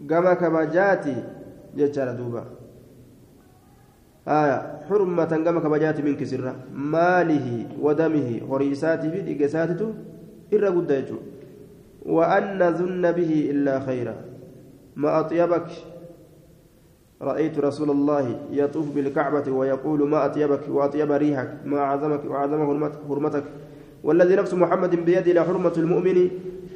كما كبجاتي جتشار دوبا. آية حرمة كما كبجات من كسرة ماله ودمه هريساته في دقساته إرى قد وأن نظن به إلا خيرا. ما أطيبك. رأيت رسول الله يطوف بالكعبة ويقول ما أطيبك وأطيب ريحك ما أعظمك وأعظم حرمتك والذي نفس محمد بيده لحرمة المؤمن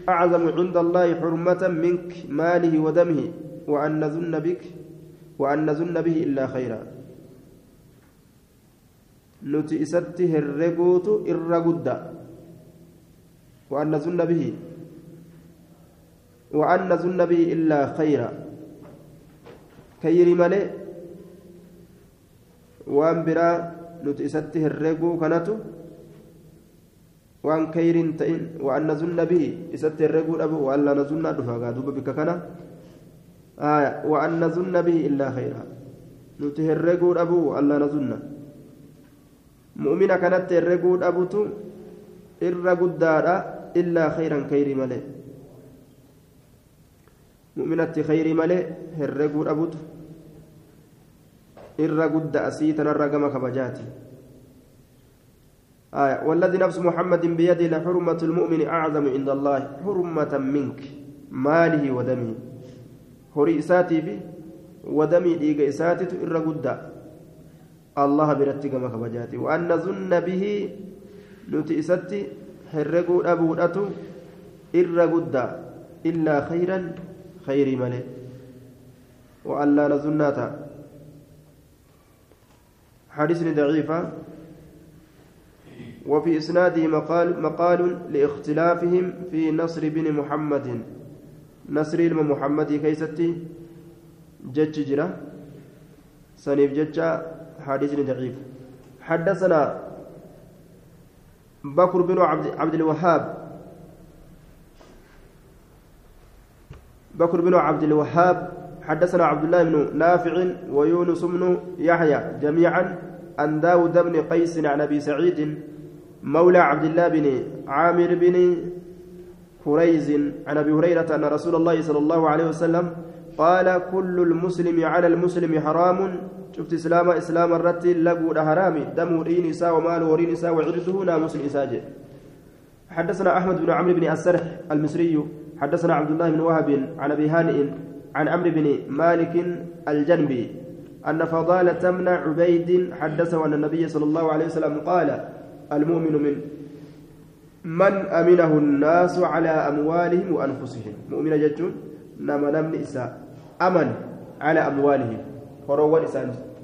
أعظم عند الله حرمة منك ماله ودمه وأن نظن بك وأن نظن به إلا خيرا. herreguutu irra gudda وأن نظن به وأن نظن به إلا خيرا. مالي وأن برا نتي إسته الرقو كانتو وأن كيرين تئن وأن نظن به إسته الرقو أبو وأن لا نظن دفا دوب بك كان آية وأن نظن به إلا خيرا نتي الرقو أبو وأن لا نظن mu'mina kanatti herreguu dhabutu irra guddaadha illaa khayran kayri malee. Mu'minatti khayri malee herreguu dhabutu. Irra gudda asii tanarra gama kabajaati. آية والذي نفس محمد بيده لحرمة المؤمن أعظم عند الله حرمة منك ماله ودمه هري إساتي في ودمي ديق إساتي إر الله برتي كما كبجاتي وأن نظن به نتي إستي هرقوا أبودأتو إر قدا إلا خيرا خير ملي وأن لا نظناتا حديث ضعيفة وفي إسناده مقال مقال لاختلافهم في نصر بن محمد. نصر المحمد كيستي. جج جرا. سنيف ججا حديث ضعيف. حدثنا بكر بن عبد, عبد الوهاب. بكر بن عبد الوهاب حدثنا عبد الله بن نافع ويونس بن يحيى جميعا عن داود بن قيس عن أبي سعيد مولى عبد الله بن عامر بن كريز عن أبي هريرة أن رسول الله صلى الله عليه وسلم قال كل المسلم على المسلم حرام. شفت إسلام إسلام الرتي لقود حرامي دم ورين إساء ومال ورين إساء وعرضه ناموس إساء حدثنا أحمد بن عمرو بن السرح المصري. حدثنا عبد الله بن وهب عن أبي هانئ عن عمرو بن مالك الجنبي أن فضالة من عبيد حدثه أن النبي صلى الله عليه وسلم قال المؤمن من من أمنه الناس على أموالهم وأنفسهم مؤمن جتون نما نمن إساء أمن على أموالهم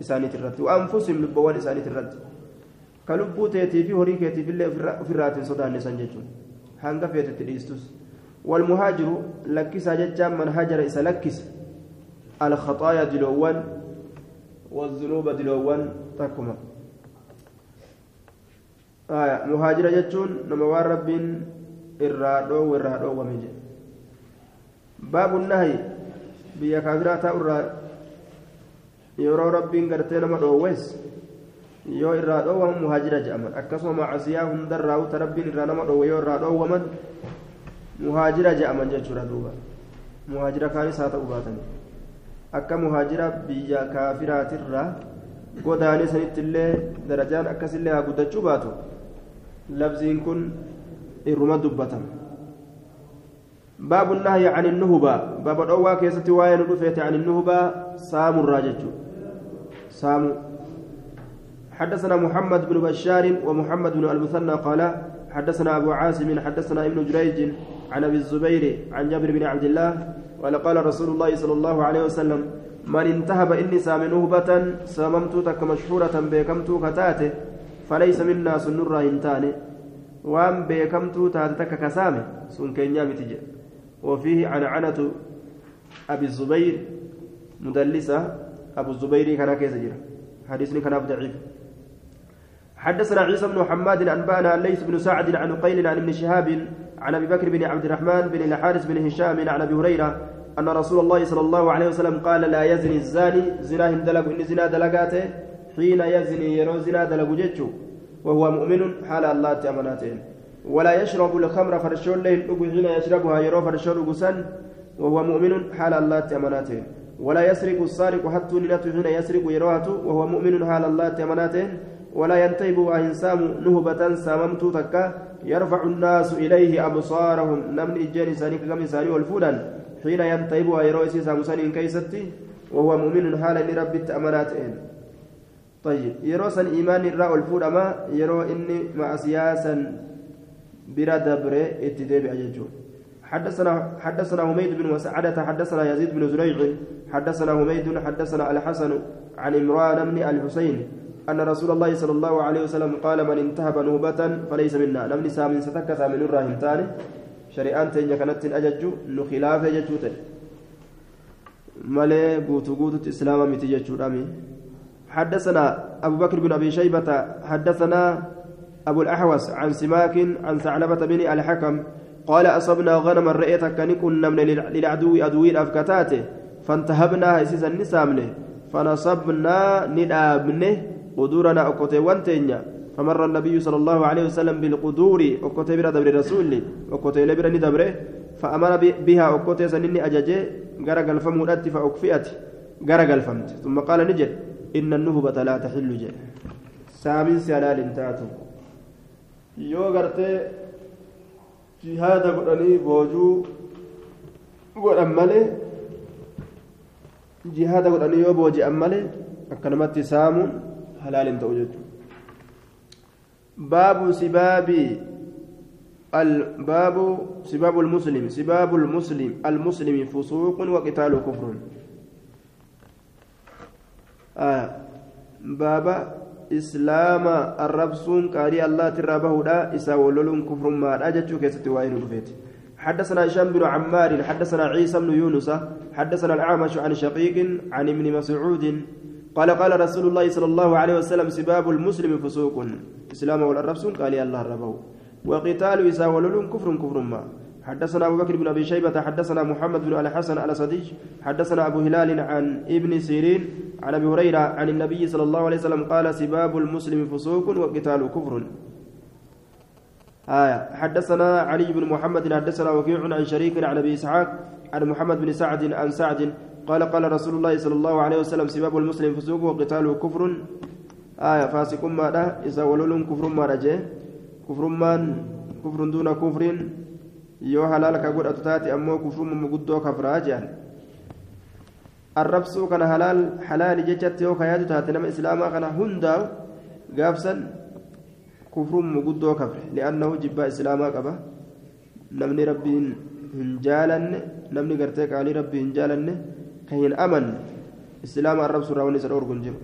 irratti waanfusim lubboowwan isaaniit irratti ka lubbuu teetii fi horii keetiif illee ofirraatiin sodaanne san jechuun hanga feetetti dhiistus والمهاجر لكس ججا من هاجر إسا لكس الخطايا دلوان والذنوب دلوان تكما آية مهاجر ججون نموار رب إرادو وإرادو ومجي باب النهي بيا كافرات yeroo rabbiin gartee nama dhoowwees yoo irraa dhoowwaman muhaajira jedhaman akkasuma macasiyaa hundarraa uta rabbiin irraa nama dhoowwe yoo irraa muhaajira jedhaman jechuudha duuba muhaajira kaanis haa ta'u baatanii akka muhaajira biyya kaafiraatirraa godaanee sanitti illee darajaan akkasillee haa guddachuu baatu labziin kun irruma dubbatama باب النهي عن النهبة باب الأوى كيستي وين عن النهبة سام الراجج سامو حدثنا محمد بن بشار ومحمد بن المثنى قال حدثنا أبو عاصم حدثنا ابن جريج عن أبي الزبير عن جابر بن عبد الله قال قال رسول الله صلى الله عليه وسلم من انتهب إني سام نهبة ساممت تك مشهورة بكمت كتاته فليس منا سنر هنتاني وأن بكمت تاتك كسامه سن كينيا وفيه عنعنة أبي الزبير مدلسة أبو الزبير كان كيس حديثني كان ضعيف. حدثنا عيسى بن محمد أنبأنا ليس بن سعد عن قيل عن ابن شهاب عن أبي بكر بن عبد الرحمن بن الحارث بن هشام عن أبي هريرة أن رسول الله صلى الله عليه وسلم قال لا يزني الزاني زنا هندلق إن زنا دلقاته حين يزني يرو زنا دلق وهو مؤمن حال الله تأمناتين ولا يشرب الخمر فرشون لين حين يشربها يرو فرشون وهو مؤمن حال الله تأمناتين ولا يسرق السارق حتى ننات حين يسرق يروات وهو مؤمن حال الله تمناته ولا ينتهب إنسان نهبة ساممت تكا يرفع الناس إليه أبصارهم. نمن إجان إساني كم إساني والفودا حين ينتهب يرو إسيسا مساني كيستي وهو مؤمن حال لرب التأمناته طيب يرو سن إيمان الراء الفود أما يرو إني مع سياسا برا دبره اتداب أججو حدثنا حدثنا حميد بن وسعدة حدثنا يزيد بن زريع حدثنا حميد حدثنا الحسن عن عمران بن الحسين أن رسول الله صلى الله عليه وسلم قال من انتهب نوبة فليس منا. نمني سامن ستكثى من الراهن تاني. شريعان تنجا كانت أججو نخلاف ججوته مالي قوتو قوتو إسلاما متججو رامي. حدثنا أبو بكر بن أبي شيبة حدثنا أبو الأحوص عن سماك عن ثعلبة بن الحكم قال أصبنا غنما رأيتك كنكن من للعدو أدوي أفكتاته فانتهبنا هيسيسا نسامنه فنصبنا ندابنه قدورنا أكوتي وانتينيا. فمر النبي صلى الله عليه وسلم بالقدور أكوتي برا دبر رسول أكوتي لبرا ندبره فأمر بها أكوتي سنني أججي غرق الفم فأكفئت غرق الفمت. ثم قال نجد إن النهبة لا تحل جي. سامين سلال تاتو yoo gartee jihaada godhanii boojuu godhan malee jihaada godhanii yoo booji'an malee akkanumatti saamuun ta'u jechuudha baabu sibaabii الباب سباب المسلم سباب المسلم المسلم فسوق وقتال كفر. آه. بابا إسلام الربسون قاري الله ترابه لا إسا ولولون كفر ما أجتشو كيستي وين حدثنا هشام بن عمار حدثنا عيسى بن يونس حدثنا الأعمش عن شقيق عن ابن مسعود قال قال رسول الله صلى الله عليه وسلم سباب المسلم فسوق. إسلام والربسون قال الله ربه وقتال إسا ولولون كفر كفر ما. حدثنا أبو بكر بن أبي شيبة حدثنا محمد بن الحسن الأسدي حدثنا أبو هلال عن ابن سيرين عن أبي هريرة عن النبي صلى الله عليه وسلم قال سباب المسلم فسوق وقتال كفر. آية. حدثنا علي بن محمد حدثنا وكيع عن شريك عن أبي إسحاق عن محمد بن سعد عن سعد قال قال رسول الله صلى الله عليه وسلم سباب المسلم فسوق وقتال كفر آية فاسق ما إذا ولول كفر ما رجع كفر من كفر دون كفر ka godhatu taate ammoo kufrumma guddoo kafraa jedhan arrabsuu kana halaal halaali jechatti yoo kayaatu taate nama islaamaa kana hundaa'u gaafsan kufrumma guddoo kafre li'annahu jibbaa islaamaa qaba namni rabbiin hin jaalanne namni gartee qaalii rabbii hin jaalanne amanne islaama arrabsuu irraa wanni isa dhorgu hin jiru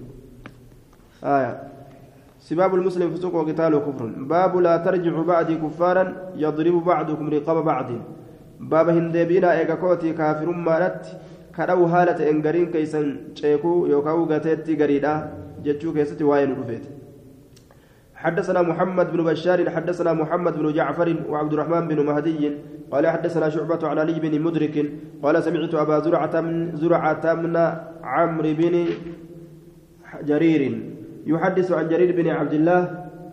سباب المسلم فسوق وقتال كفر باب لا ترجع بعدي كفارا يضرب بعضكم رقاب بعض باب هندبينا ايغا كوتي كافر مالت كدو حالة انغرين كيسن تشيكو يوكاو غاتيتي غريدا جتشو كيستي واين رفيت حدثنا محمد بن بشار حدثنا محمد بن جعفر وعبد الرحمن بن مهدي قال حدثنا شعبة عن علي بن مدرك قال سمعت أبا زرعة من زرعة من عمرو بن جرير يحدث عن جرير بن عبد الله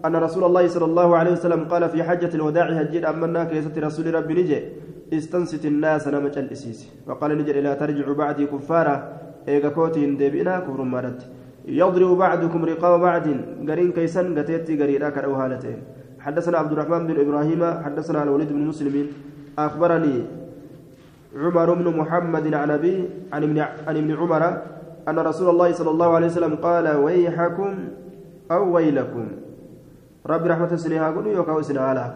أن رسول الله صلى الله عليه وسلم قال في حجة الوداع هجير أمنا كيسة رسول ربي نجي استنست الناس نمج الإسيس. وقال نجر لا ترجع بعدي كفارا إيغا كوتين ديبئنا كفر مارت. يضرب بعضكم رقاب بعض قرين كيسن قتيتي قريرا كالأوهالتين حدثنا عبد الرحمن بن إبراهيم حدثنا الوليد بن مسلم أخبرني عمر بن محمد عن أبي عن ابن عن ابن عمر أن رسول الله صلى الله عليه وسلم قال ويحكم أو ويلكم. رب رحمة سنها قل يوكاو سنها لك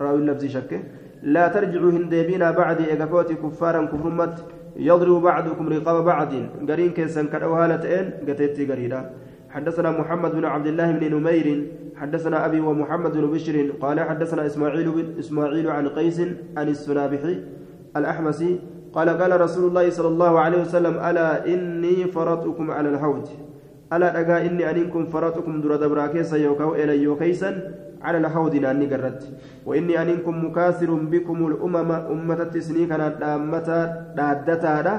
راوي اللفظ شكه لا ترجعوا هندبينا بعد إيقاكوتي كفارا كفرمت يضرب بعضكم رقاب بعض. قرين كيسن كالأوهالتين قتيتي قريدا. حدثنا محمد بن عبد الله بن نمير حدثنا أبي ومحمد بن بشر قال حدثنا إسماعيل بن إسماعيل عن قيس عن السنابحي الأحمسي قال قال رسول الله صلى الله عليه وسلم ألا إني فرطكم على الحوض ألا أجا إني أنكم فرطكم در دبراكيسا يوكاو إلى يوكيسا على الحوض ناني قرت وإني أنكم مكاثر بكم الأمم أمة التسني كانت دامتا دادتا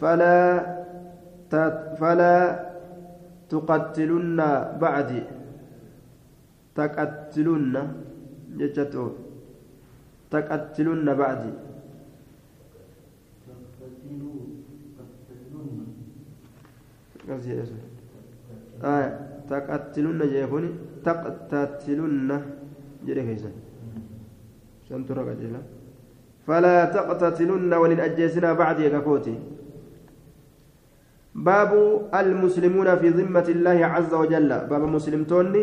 فلا فلا تقتلن بعدي. تقتلن جتتو تقتلن بعدي آه تقتلن جيكوني تقتتلن كيسا شنتو رقجلا فلا تقتتلن ولن أجيسنا بعد يكاكوتي باب المسلمون في ذمة الله عز وجل باب مسلمتوني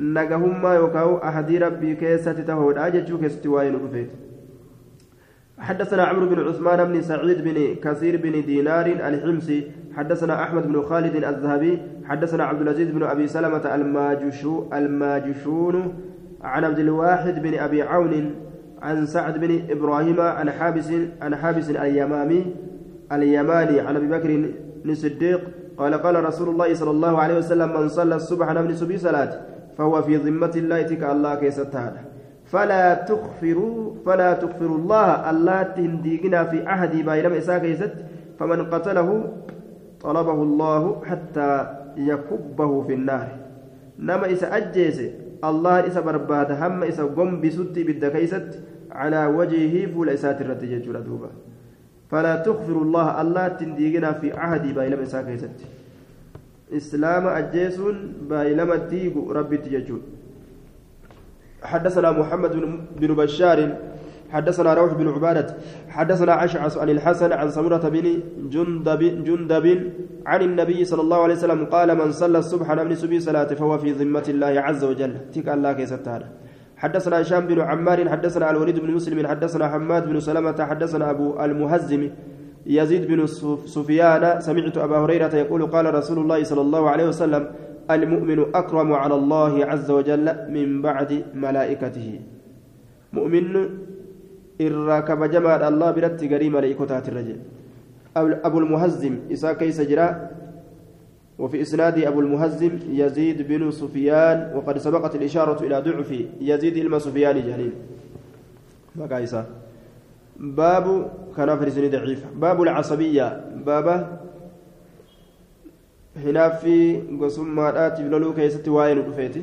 نجهما يوكاو أحد ربي كيسة تهود أجتشو كيسة واين رفيت حدثنا عمرو بن عثمان بن سعيد بن كثير بن دينار الحمصي حدثنا أحمد بن خالد الذهبي حدثنا عبد العزيز بن أبي سلمة الماجشو الماجشون عن عبد الواحد بن أبي عون عن سعد بن إبراهيم عن حابس عن حابس اليمامي اليماني عن أبي بكر بن الصديق قال قال رسول الله صلى الله عليه وسلم من صلى الصبح نبني سبي صلاة. فهو في ذمة الله تك الله كيس فلا تغفروا فلا تغفروا الله الله تنديقنا في عهد بايلم إساء كيست فمن قتله طلبه الله حتى يكبه في النار. نما إسا أجيس الله إسا برباد هم إسا قم بسدي بالدكيست على وجهه فول إسات الرتجة دوبا. فلا تغفر الله الله تنديقنا في عهد بايلم إساء كيست إسلام أجيسون بايلم الديق ربي تججون حدثنا محمد بن بشار حدثنا روح بن عبادة حدثنا أشعث عن الحسن عن سمرة بن جندب جندب عن النبي صلى الله عليه وسلم قال من صلى الصبح نمني سبي صلاة فهو في ذمة الله عز وجل. تك الله كيستار حدثنا هشام بن عمار حدثنا الوليد بن مسلم حدثنا حماد بن سلمة حدثنا أبو المهزم يزيد بن سفيان سمعت أبا هريرة يقول قال رسول الله صلى الله عليه وسلم المؤمن أكرم على الله عز وجل من بعد ملائكته. مؤمن kabajamaadha allah biratti garii maleeykotaati irra jedhe أبو المهزم إسا كيس جرا وفي إسناد أبو المهزم يزيد بن سفيان وقد سبقت الإشارة إلى ضعف يزيد إلما جليل مقايسة باب كان فرسني ضعيف باب العصبية. باب هنا في قسم مارات بلولو كيست واين رفيتي.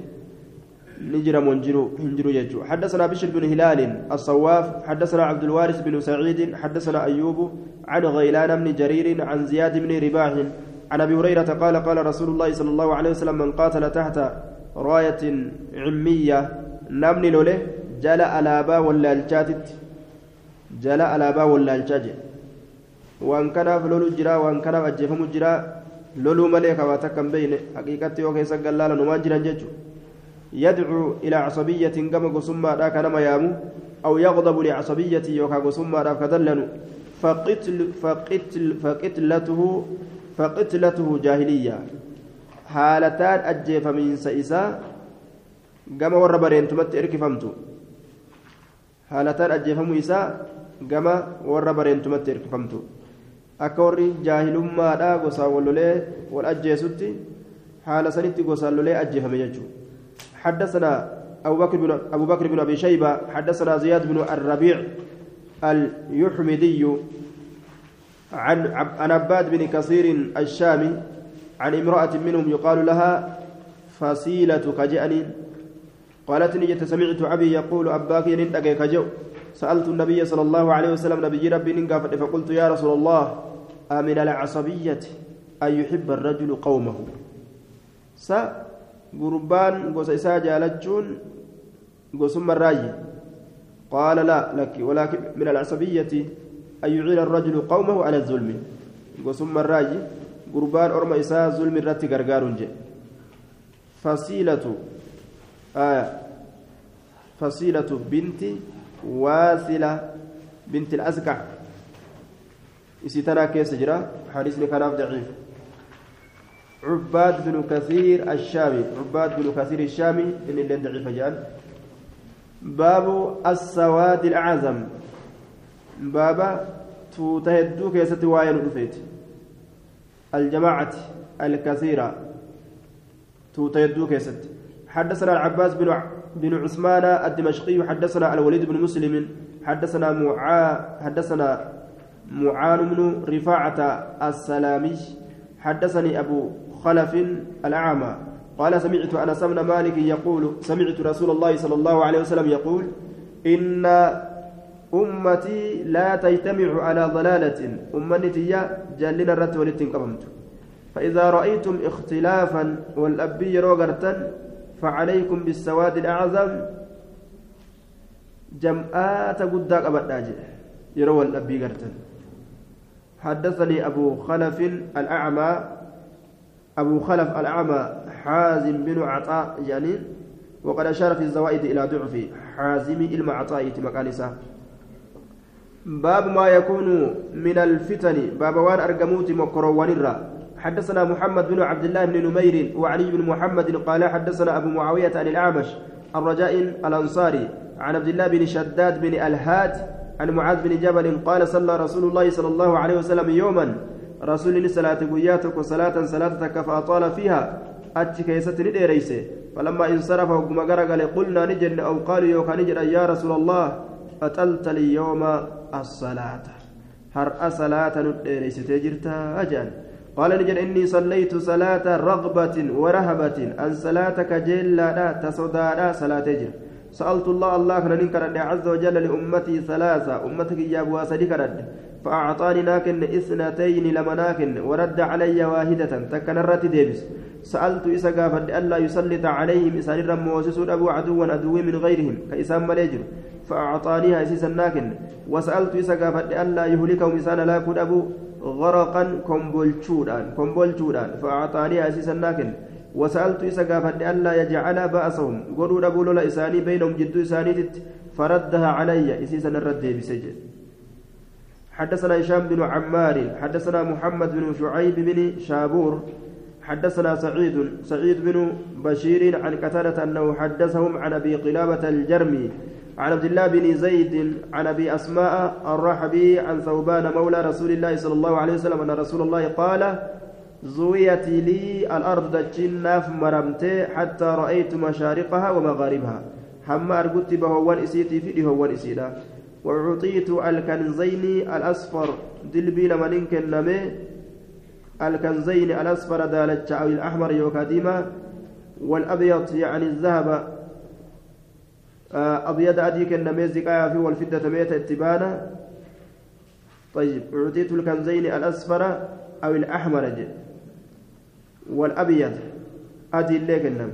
نجر منجرو هنجرو يجو. حدثنا بشر بن هلال الصواف حدثنا عبد الوارث بن سعيد حدثنا أيوب عن غيلان بن جرير عن زياد بن رباح عن أبي هريرة قال قال رسول الله صلى الله عليه وسلم من قاتل تحت راية عمية نمني لوله جل ألابا ولا الجاتت. جل ألابا ولا الجاجي وان كان فلولو جرا وان كان أجفم جرا لولو مليك واتكم بين حقيقة يوكي سقلالا نمان جرا جيجو يدعو إلى عصبية كما قسمى ذاك نما يامو أو يغضب لعصبية يوكا قسمى ذاك دلن فقتل فقتل فقتلته فقتلته جاهلية حالتان أجيف من سئسا كما ور برين تمت ور برين تمت إركفمتو akka warri jaahilummaadha gosa wallolee wal ajjeesutti haala sanitti gosaan lolee ajjeefame jechuudha. حدثنا أبو بكر بن أبو بكر بن أبي شيبة حدثنا زياد بن الربيع اليحمدي عن عن عباد بن كثير الشامي عن امرأة منهم يقال لها فصيلة كجأني قالت نجت سمعت أبي يقول أباك نندق كجو سألت النبي صلى الله عليه وسلم نبي ربي ننقف فقلت يا رسول الله أمن العصبية أن يحب الرجل قومه gurbaan gosa isaa jaalachuun gosumma irraayi qaala laa lakki walaakin min alcasabiyyati an yuciina arrajulu qawmahu ala zulmi gosumma irraayi gurbaan orma isaa zulmi irratti gargaaruun jedhe fasiilatu aya fasiilatu waasila binti الأزكع إسي تنا كيس جرا؟ حديثني كان ضعيف. عباد بن كثير الشامي. عباد بن كثير الشامي. إن اللي ضعيف جان. باب السواد الأعظم. بابا توتهدو كيست واين رفيت الجماعة الكثيرة. توتهدو كيست حدثنا العباس بن بن عثمان الدمشقي حدثنا الوليد بن مسلم حدثنا معا حدثنا معان بن رفاعة السلامي حدثني أبو خلف الأعمى قال سمعت أنس بن مالك يقول سمعت رسول الله صلى الله عليه وسلم يقول إن أمتي لا تجتمع على ضلالة. أمتي جلنا الرت ولتن قبمت. فإذا رأيتم اختلافا والأبي روغرتا فعليكم بالسواد الأعظم. جمعات قداك أبدا يروى الأبي قرتا حدثني أبو خلف الأعمى. أبو خلف الأعمى حازم بن عطاء يعني وقد أشار في الزوائد إلى ضعف حازم إلما عطاء مكانسا باب ما يكون من الفتن. باب وان أرقموت مكروان الرّ حدثنا محمد بن عبد الله بن نمير وعلي بن محمد قال حدثنا أبو معاوية عن الأعمش الرجاء الأنصاري عن عبد الله بن شداد بن الهاد عن معاذ بن جبل قال صلى رسول الله صلى الله عليه وسلم يوما رسول صلاة قياتك صلاة صلاتك فأطال فيها أتي كيست نديريس فلما انصرف وقم قال قلنا نجد أو قالوا يوكا نجد يا رسول الله أتلت اليوم الصلاة. هر صلاة نديريس تجرتا أجل. قال نجد إني صليت صلاة رغبة ورهبة أن صلاتك جلا تصدى صلاة جر سألت الله الله كان نكرد عز وجل لأمتي ثلاثة. أمتك يا أبو أسدكرد فأعطاني ناكن إثنتين لما ورد علي واحدة تكنرت ديبس. سألت إسا قافد ألا يسلط عليهم إسان رموسس أبو عدو عدو من غيرهم كإسان مليجر فأعطانيها إسيسا ناكن. وسألت إسا قافد ألا يهلكهم إسان لا أبو غرقا كمبولشودان كمبولشودان فأعطاني أسيسا لكن وسألت إسا قافت ألا يجعل بأسهم. قولوا ربولو لإساني بينهم جدو إساني فردها علي. إسيسا الرد بسجد حدثنا هشام بن عمار حدثنا محمد بن شعيب بن شابور حدثنا سعيد سعيد بن بشير عن قتادة أنه حدثهم عن أبي قلابة الجرمي عن عبد الله بن زيد عن أبي أسماء الرحبي عن ثوبان مولى رسول الله صلى الله عليه وسلم أن رسول الله قال زويت لي الأرض جناف مرمت حتى رأيت مشارقها ومغاربها. هم ارجت بهوان إسيتي في هوان اسيدا وأعطيت الكنزين الأصفر. دلبي لمن كنمي الكنزين الأصفر دالت أو الأحمر يوكاديما. والأبيض يعني الذهب. أبيض أدي كنمي زكايا في والفدة ميت اتبانا. طيب أعطيت الكنزين الأصفر أو الأحمر والأبيض أدي اللي كنم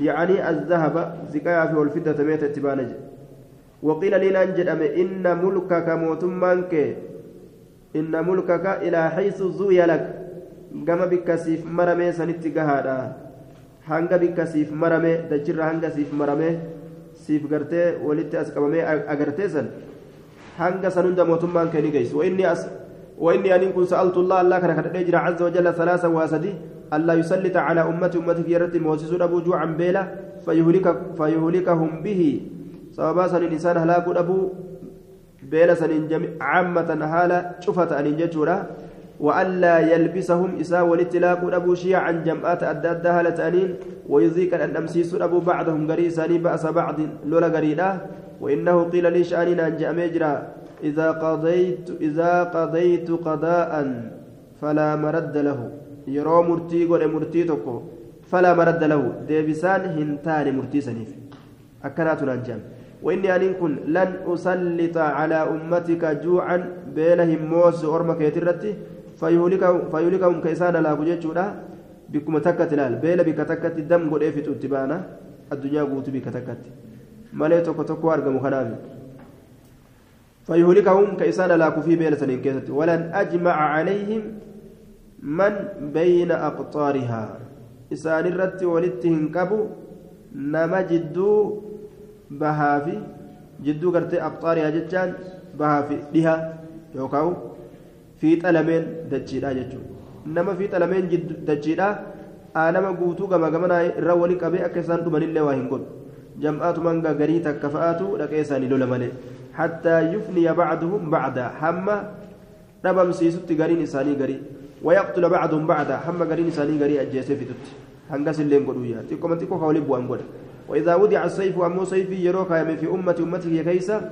يعني الذهب زكايا في والفدة ميت اتبانا وقيل لي ننجد إن ملكك موتمانك إن ملكك إلى حيث زوي لك. قام بك سيف مرمي سنتي hanga bikka siif marame dachirra hanga siif marame siif gartee walitti as qabamee agartee san hanga san hunda mootummaan kee ni geessu. Wainni as وإني أن كن سألت الله الله كان قد أجرى عز وجل ثلاثة واسدي ألا يسلط على أمتي أمتي يرد موسس أبو جوعا بيلا فيهلك فيهلكهم به سببا سن الإنسان هلاك أبو بيلا سن عامة حالة شفت أن ينججورا وألا يلبسهم إساء والاتلاق أبو شيعا جمعات أدى أدى تأنين ويذيك أن أمسيس أبو بعضهم قريساني بأس بعض لولا قريدا وإنه قيل لي شأنين أن مجرى إذا قضيت إذا قضيت قضاء فلا مرد له. يرو مرتي قول مرتي فلا مرد له. ديبسان هنتان مرتي سنيف. أكنات ننجم وإني أن كن لن أسلط على أمتك جوعا بينهم موس أرمك يترتي فيهلكهم كيسان لا كجيتشودا بكم تكت لال بيلا بك تكت دم قد افتو اتبانا الدنيا قوت بك تكت مالي توكو توكو أرقم خنام فيهلكهم كيسان لا كفي بيلا سنين كيست ولن أجمع عليهم من بين أقطارها إسان الرت ولتهن كبو نما جدو بهافي جدو قرتي أقطارها جتان بهافي لها يوكاو fiixa lameen dachiidha jechuudha nama fiixa lameen dachiidha nama guutuu gama gamanaa irra wali qabee akka isaan dhumanillee waa hin godhu jam'aatumaan garii takka fa'aatu dhaqee isaanii lola malee hattaa yufniya bacduhum bacda hamma dhabamsiisutti gariin isaanii garii بعضهم بعضا حما قرين ساني قري أجيسي في تت هنقاس اللين قدو يا تيكو من تيكو خولي بوان قد وإذا وضع السيف أمو سيفي يروكا في أمة أمتك يا كيسا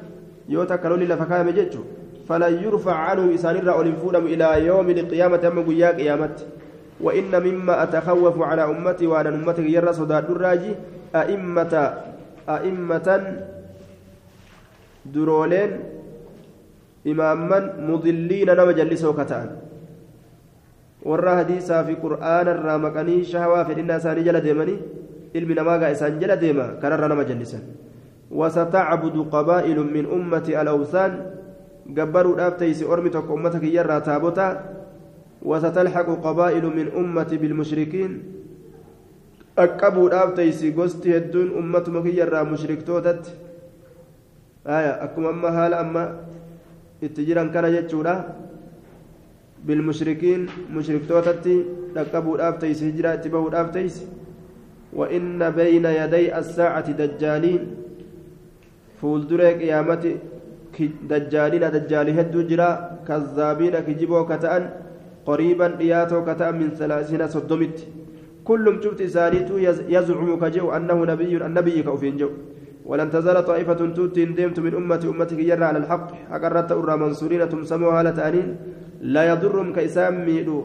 يوتا كالولي لفكا مججو فلا يرفع عنه إسان الرأول إلى يوم القيامة أما قيا قيامت. وإن مما أتخوف على أمتي وعلى أمتي يرى صداد الراجي أئمة أئمة درولين إماما مضلين نما جلسوا كتان warra hadiisaa fi qur'aana irraa maqanii shahawaa fedhinnaa isaanii jala deemanii ilmi namaa gaa isaan jala deema kanarra nama jallisan وستعبد قبائل من أمة الأوثان جبروا الأبتيس أرمتك أمتك يرى تابوتا وستلحق قبائل من أمة بالمشركين أكبوا الأبتيس قست يدون أمة مكيرة مشرك توتت آية أكم أما هال أما اتجرا كان يجورا بالمشركين مشرك توتت أكبوا الأبتيس هجرة اتبعوا الأبتيس وإن بين يدي الساعة دجالين فولدري قيامة دجالين دجال هدو جرا كذابين كجبو كتأن قريبا دياتو كتأن من ثلاثين صدمت كلهم شفت إسانيتو يزعم كجو أنه نبي النبي كأوفين جو. ولن تزال طائفة توتين ديمت من أمتي أمتك يرى على الحق. أقرت أرى منصورين تمسموا هالة أنين لا يضرهم كإسام ميدو.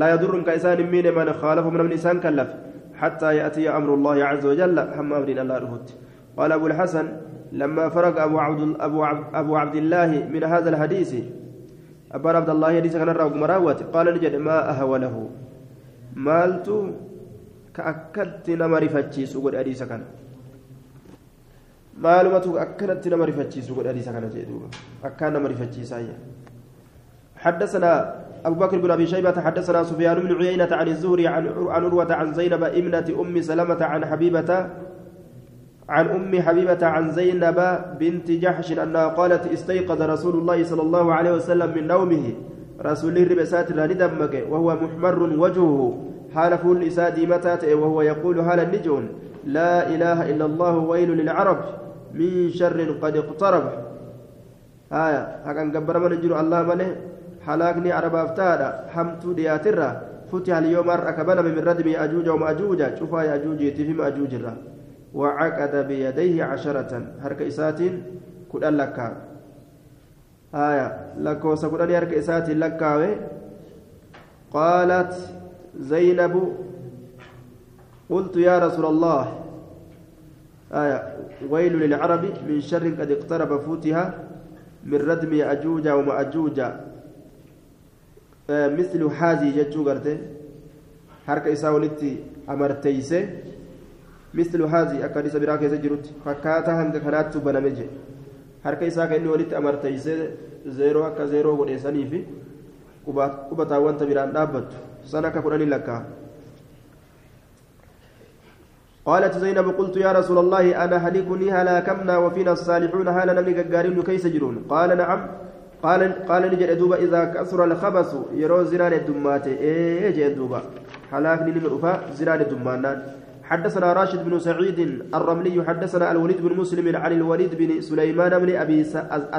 لا يضرهم كإسان مين من خالفهم من إنسان كلف. حتى يأتي أمر الله عز وجل. هم أمر الله رهت قال أبو الحسن لما فرق أبو عبد أبو أبو عبد الله من هذا الحديث أبو عبد الله حديث كان الرأوك مراوت قال نجد ما أهوى له مالت كأكلت نمر فتشيس وقد أديس كان. أكلت نمر فتشيس وقد أديس كان جيدوبا أكان نمر فتشيس حدثنا أبو بكر بن أبي شيبة حدثنا سفيان بن عيينة عن الزهري عن عروة عن زينب ابنة أم سلمة عن حبيبة عن أم حبيبة عن زينب بنت جحش أنها قالت استيقظ رسول الله صلى الله عليه وسلم من نومه. رسول الله ربسات ندمك وهو محمر وجهه. حال فول إسادي وهو يقول حال النجون. لا إله إلا الله ويل للعرب. من شر قد اقترب. آية. هكذا قبر من الله مله halaakni arabaaf taadha hamtuu dhiyaatirra فتح اليوم أركبنا من ردم أجوج ومأجوج. شوفا يأجوج في مأجوج الرا. وعقد بيديه عشرة. هرك إسات كل لك آية. لك وسكرني هرك إسات لك قالت زينب قلت يا رسول الله. آية. ويل للعرب من شر قد اقترب فوتها من ردم أجوج ومأجوج. مثل حازي جتشو غرتي harka isaa walitti amarteeyse keessa jirutti fakkaataa hanga kanaattu baname jedhe harka isaa kan inni walitti amarteeyse zeeroo akka zeeroo godheessanii fi qubataa wanta biraan dhaabbattu san akka kudhanii lakkaa قالت زينب قلت يا رسول الله أنا هلكني هلاكمنا وفينا الصالحون هل نمني قارين كيس جرون قال نعم قال قال نجد دوبا إذا كسر الخبث يرو زران الدمات إيه جد دوبا حلاك نمر أفا زران الدمانات حدثنا راشد بن سعيد الرملي حدثنا الوليد بن مسلم عن الوليد بن سليمان بن أبي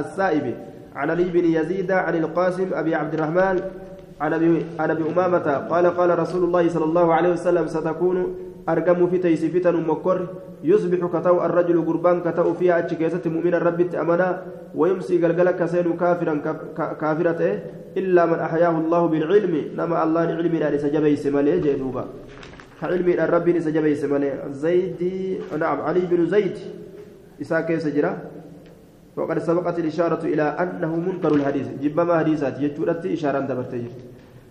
السائب عن علي بن يزيد عن القاسم أبي عبد الرحمن عن أبي عن أبي أمامة قال قال رسول الله صلى الله عليه وسلم ستكون أرقم في تيس فتن مكر يصبح كتو الرجل قربان كتو فيها أتشكيسة مؤمن الرب أمنا ويمسي قلقلك كسين كافرا كافرة إلا من أحياه الله بالعلم نما الله العلم لا لسجبيس مالي جدوبا علم الرب لسجبيس مالي زيد نعم علي بن زيد. إساء كيف سجرا وقد سبقت الإشارة إلى أنه منكر الحديث. جبما حديثات يجورت إشارة دبرتجر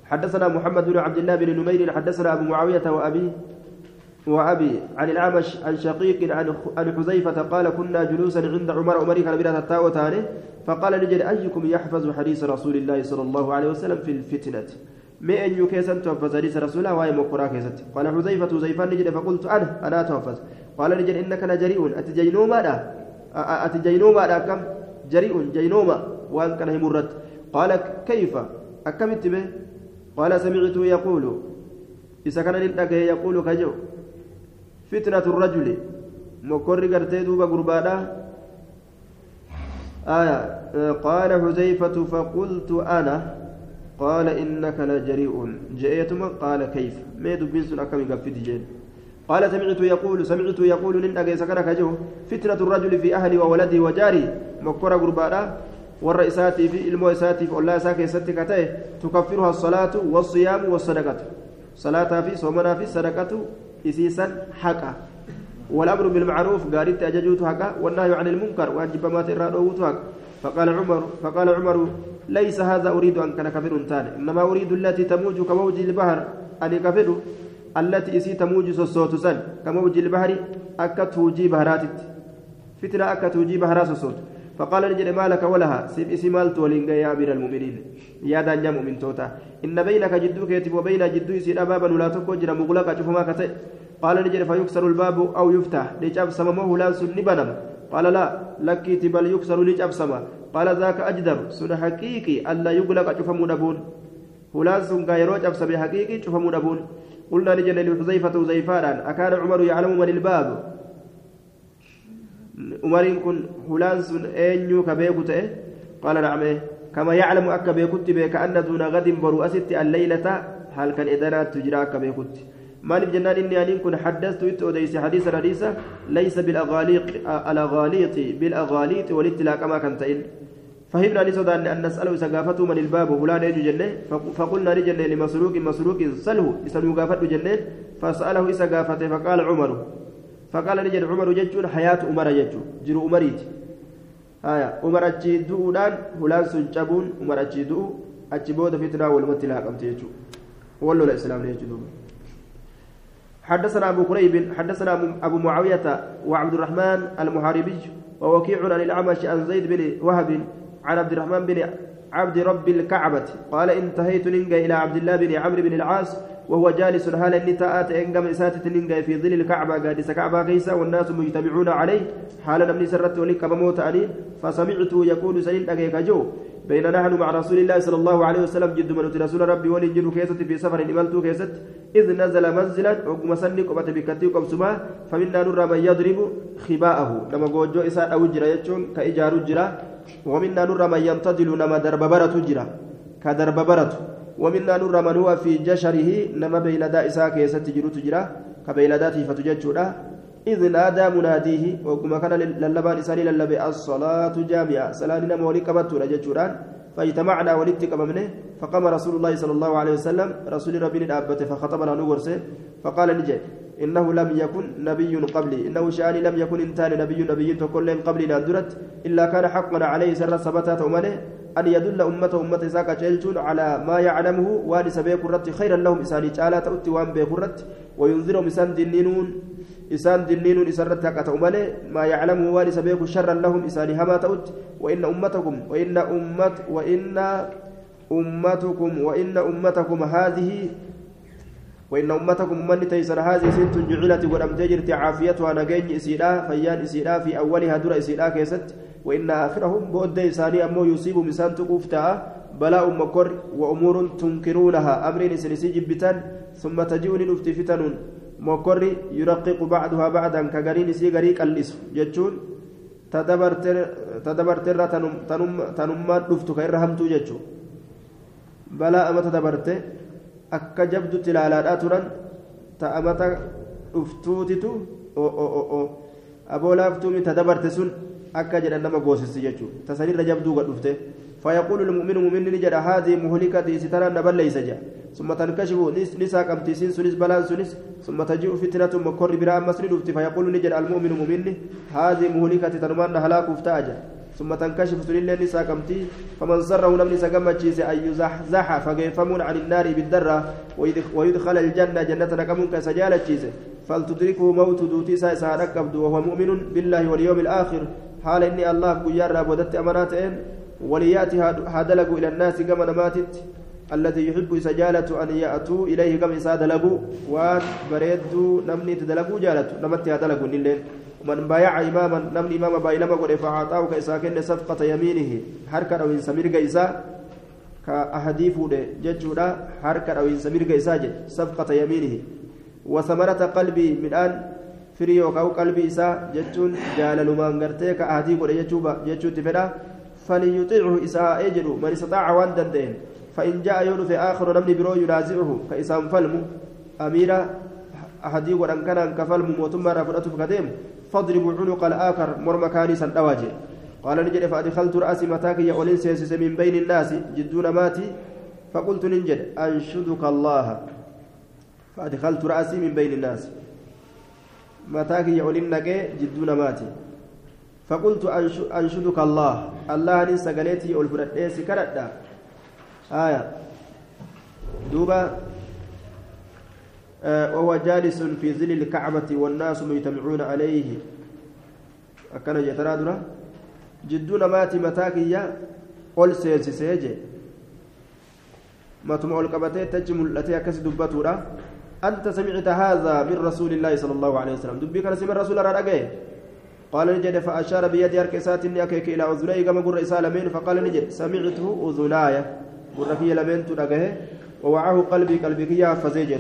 حدثنا محمد بن عبد الله بن نمير حدثنا أبو معاوية وأبي وأبي عن الأعمش عن شقيق عن حذيفة قال كنا جلوسا عند عمر عمر كان بلا فقال نجد أيكم يحفظ حديث رسول الله صلى الله عليه وسلم في الفتنة. ما أن يكيسن تحفظ حديث رسول الله وهي مقرأ كيست قال حذيفة حذيفة نجد فقلت أنا أنا تحفظ قال نجد إنك لجريء. أتجينوما لا أتجينوما لا كم؟ جريء جينوما. وأن كان مرت. قال كيف؟ أكملت به؟ قال سمعته يقول. إذا كان يقول كجو. فتنة الرجل. مكر قرتي دوبا قربانا آية. قال حذيفة فقلت أنا. قال إنك لجريء. جئتما قال كيف؟ ما دبين أكم قفت جين. قال سمعت يقول سمعت يقول لن أجي سكنك جو فتنة الرجل في أهلي وولدي وجاري. مكر قربانا. والرئيساتي في المؤسساتي في الله ساكي ستك تكفرها الصلاة والصيام والصدقة. صلاة في صومنا في صدقة إسيسا حقا. والأمر بالمعروف قالت أججوت حقا. والنهي عن المنكر. وأجب ما ترى حقا. فقال عمر فقال عمر ليس هذا أريد أن كان كفر تاني. إنما أريد التي تموج كموج البحر. أن كفر التي إسي تموج صوت سن. كموج البحر أكا توجي بهراتت. فتنة أكا توجي بهرات صوت فقال نجد ما لك ولها. سيب إسي مالت ولينجا يا أمير المؤمنين. يا دانيا مؤمن توتا. إن بينك جدو كيتب وبين جدو يسير أبابا ولا تكوجر مغلقة شوف ما كتئ قال نجد فيكسر الباب أو يفتح. لجأب سممه لا سن بنم قال لا. لكيت بل يكسر لجأب سما. قال ذاك أجدر سن حقيقي ألا يغلق شوف مدبون هلان سن غيرو جاب سبي حقيقي شوف مدبون قلنا نجد لحذيفة زيفارا أكان عمر يعلم من الباب kun hulaan sun eenyuu ka beeku ta'e qaala nacme kama yaclamu akka beekutti beeka anna duuna gadin boru asitti alleeylata halkan edanaattu jira akka beekutti maaliif jennaan inni aniin kun haddastu itti odeyse hadiisan hadiisa laysa bilagaaliixi bilagaaliixi walitti laaqamaa kan ta'in فهمنا نسودان أن نسأله إذا قافته من الباب فلان يجو جنة فقلنا لجنة لمسروق مسروق سله إذا قافته جنة فسأله إذا قافته فقال عمر. فقال نجد عمر جتون حياة عمر جتون جرو عمريت. آية عمر أتشي دؤودان هلان سنجبون عمر أتشي دؤو أتشي بودا فتنة والمتلا قمت يجو ولو الإسلام يجدون. حدثنا أبو كريب حدثنا أبو معاوية وعبد الرحمن المحاربي ووكيع عن الأعمش عن زيد بن وهب عن عبد الرحمن بن عبد رب الكعبة. قال انتهيت ننجى إلى عبد الله بن عمرو بن العاص وهو جالس حال النتاءات إنقم إساتة ننجى في ظل الكعبة. قادس كعبة كيسا والناس مجتمعون عليه. حال نمني سرت ولك بموت أنين فسمعت يقول سليل أجيك جو بين نحن مع رسول الله صلى الله عليه وسلم جد من رسول ربي ولنجل كيست في سفر إملت كيست. إذ نزل منزلا وقم سنك وبت بكتي قبسما فمنا نرى من يضرب خباءه. لما قوجو أو جرى يجون ومنا نرى من ينتظل نما درب جرى كدرب ومنا نرى من هو في جشره نما بيلدا إساء كيست جرو تجرى كبيلداته فتججودا إذ نادى مناديه وكما كان للبان إساني للبي الصلاة جامعة سلالنا مولي كبتو رججوران فاجتمعنا ولدت كممنه فقام رسول الله صلى الله عليه وسلم رسول ربي الأبة فخطبنا نورسه فقال نجي إنه لم يكن نبي قبلي إنه شأني لم يكن إنتان نبي نبي تقول قبلي نادرت إلا كان حقا عليه سر ثبتات أمنه أن يدل أمته أمة ساكا جلجون على ما يعلمه وان سبيك الرت خيرا لهم إساني تعالى تؤتي وان بيك الرت وينذرهم إسان دنينون إسان دنينون إسان رتك أتأمله ما يعلمه وان سبيك شرا لهم إساني هما تؤت وإن أمتكم وإن أمت وإن أمتكم وإن أمتكم هذه وإن أمتكم من تيسر هذه سنت جعلت ولم تجرت عافيتها نجين إسيلا فيان إسيلا في أولها در إسيلا كيست وإن آخرهم بود إساني أمو يصيب مسان تقوفتا بلاء مكر وأمور تنكرونها. أمر سنسي جبتان ثم تجيء نفتي فتن مكر يرقق بعضها بعضا. كغرين سي غريق الليس. جتون تدبرتر تنما دفتو كيرهمتو جتو بلاء ما تدبرت. akka jabdutti ilaalaadhaa turan ta'amata dhuftuutitu aboo laaftuumi ta dabarte sun akka jedhan nama goosissi jechuudha tasanirra jabduu gad dhufte. فيقول المؤمن مؤمن نجد هذه مهلكة سترى نبل ليس جاء ثم تنكشف نساء كمتيسين سنس بلان سنس ثم تجيء فتنة مكر براء مسند فيقول نجد المؤمن مؤمن هذه مهلكة تنمان هلاك افتاجا ثم تنكشف سنين النساء كمتي فمن سره نمني سكمتشيس أن يزحزح فكيفمون عن النار بالدرة ويدخل الجنة جنة نكمون كسجالة فلتدركه موت دوتي ساركب وهو مؤمن بالله واليوم الآخر حال إني الله قيار ودت أماناتين وليأتي هادلق إلى الناس كما نماتت الذي يحب سجالة أن يأتوا إليه كما يسادلقوا وان بريدوا نمني تدلقوا جالة نمت هادلقوا نلين. من بايع إماما نمني إماما بايلما قد فأعطاه كإساكن صفقة يمينه حركة أو سمير إسا كأحاديث ججودا حركة أو سمير إسا صفقة يمينه. وثمرة قلبي من الآن firii yookaan qalbii isaa jechuun jaalalumaan gartee ka ahadii godhe jechuutti fedha. فليطيعه إساء أجر من استطاع وان دندين فإن جاء يونس آخر نمني برو ينازعه كإسام فلم أميرا أحدي ودن كان كفلم موتما رافضته فكديم فاضربوا عنق الآخر مر مكاني سندواجه قال نجد فأدخلت رأسي متاك يا أولين سيسس من بين الناس جدون ماتي فقلت ننجد أنشدك الله فأدخلت رأسي من بين الناس متاك يا أولين جدون ماتي. فقلت أنشدك الله. الله ننسى قليتي والفرديس كردا آية. دوبا. آه وهو جالس في ظل الكعبة والناس مجتمعون عليه. أكن جترادرا جدون ماتي متاكيا قل سيسي سيجي ما تمع القبتي تجم التي أكس دبتورا. أنت سمعت هذا من رسول الله صلى الله عليه وسلم. دبي سمع الرسول رأى قال نجد فأشار بيدي أركسات أكيك إلى أذني. كما قر إسالمين فقال نجد سمعته أذناي. قر في لمن تنقه ووعاه قلبي قلبي كيا فزيج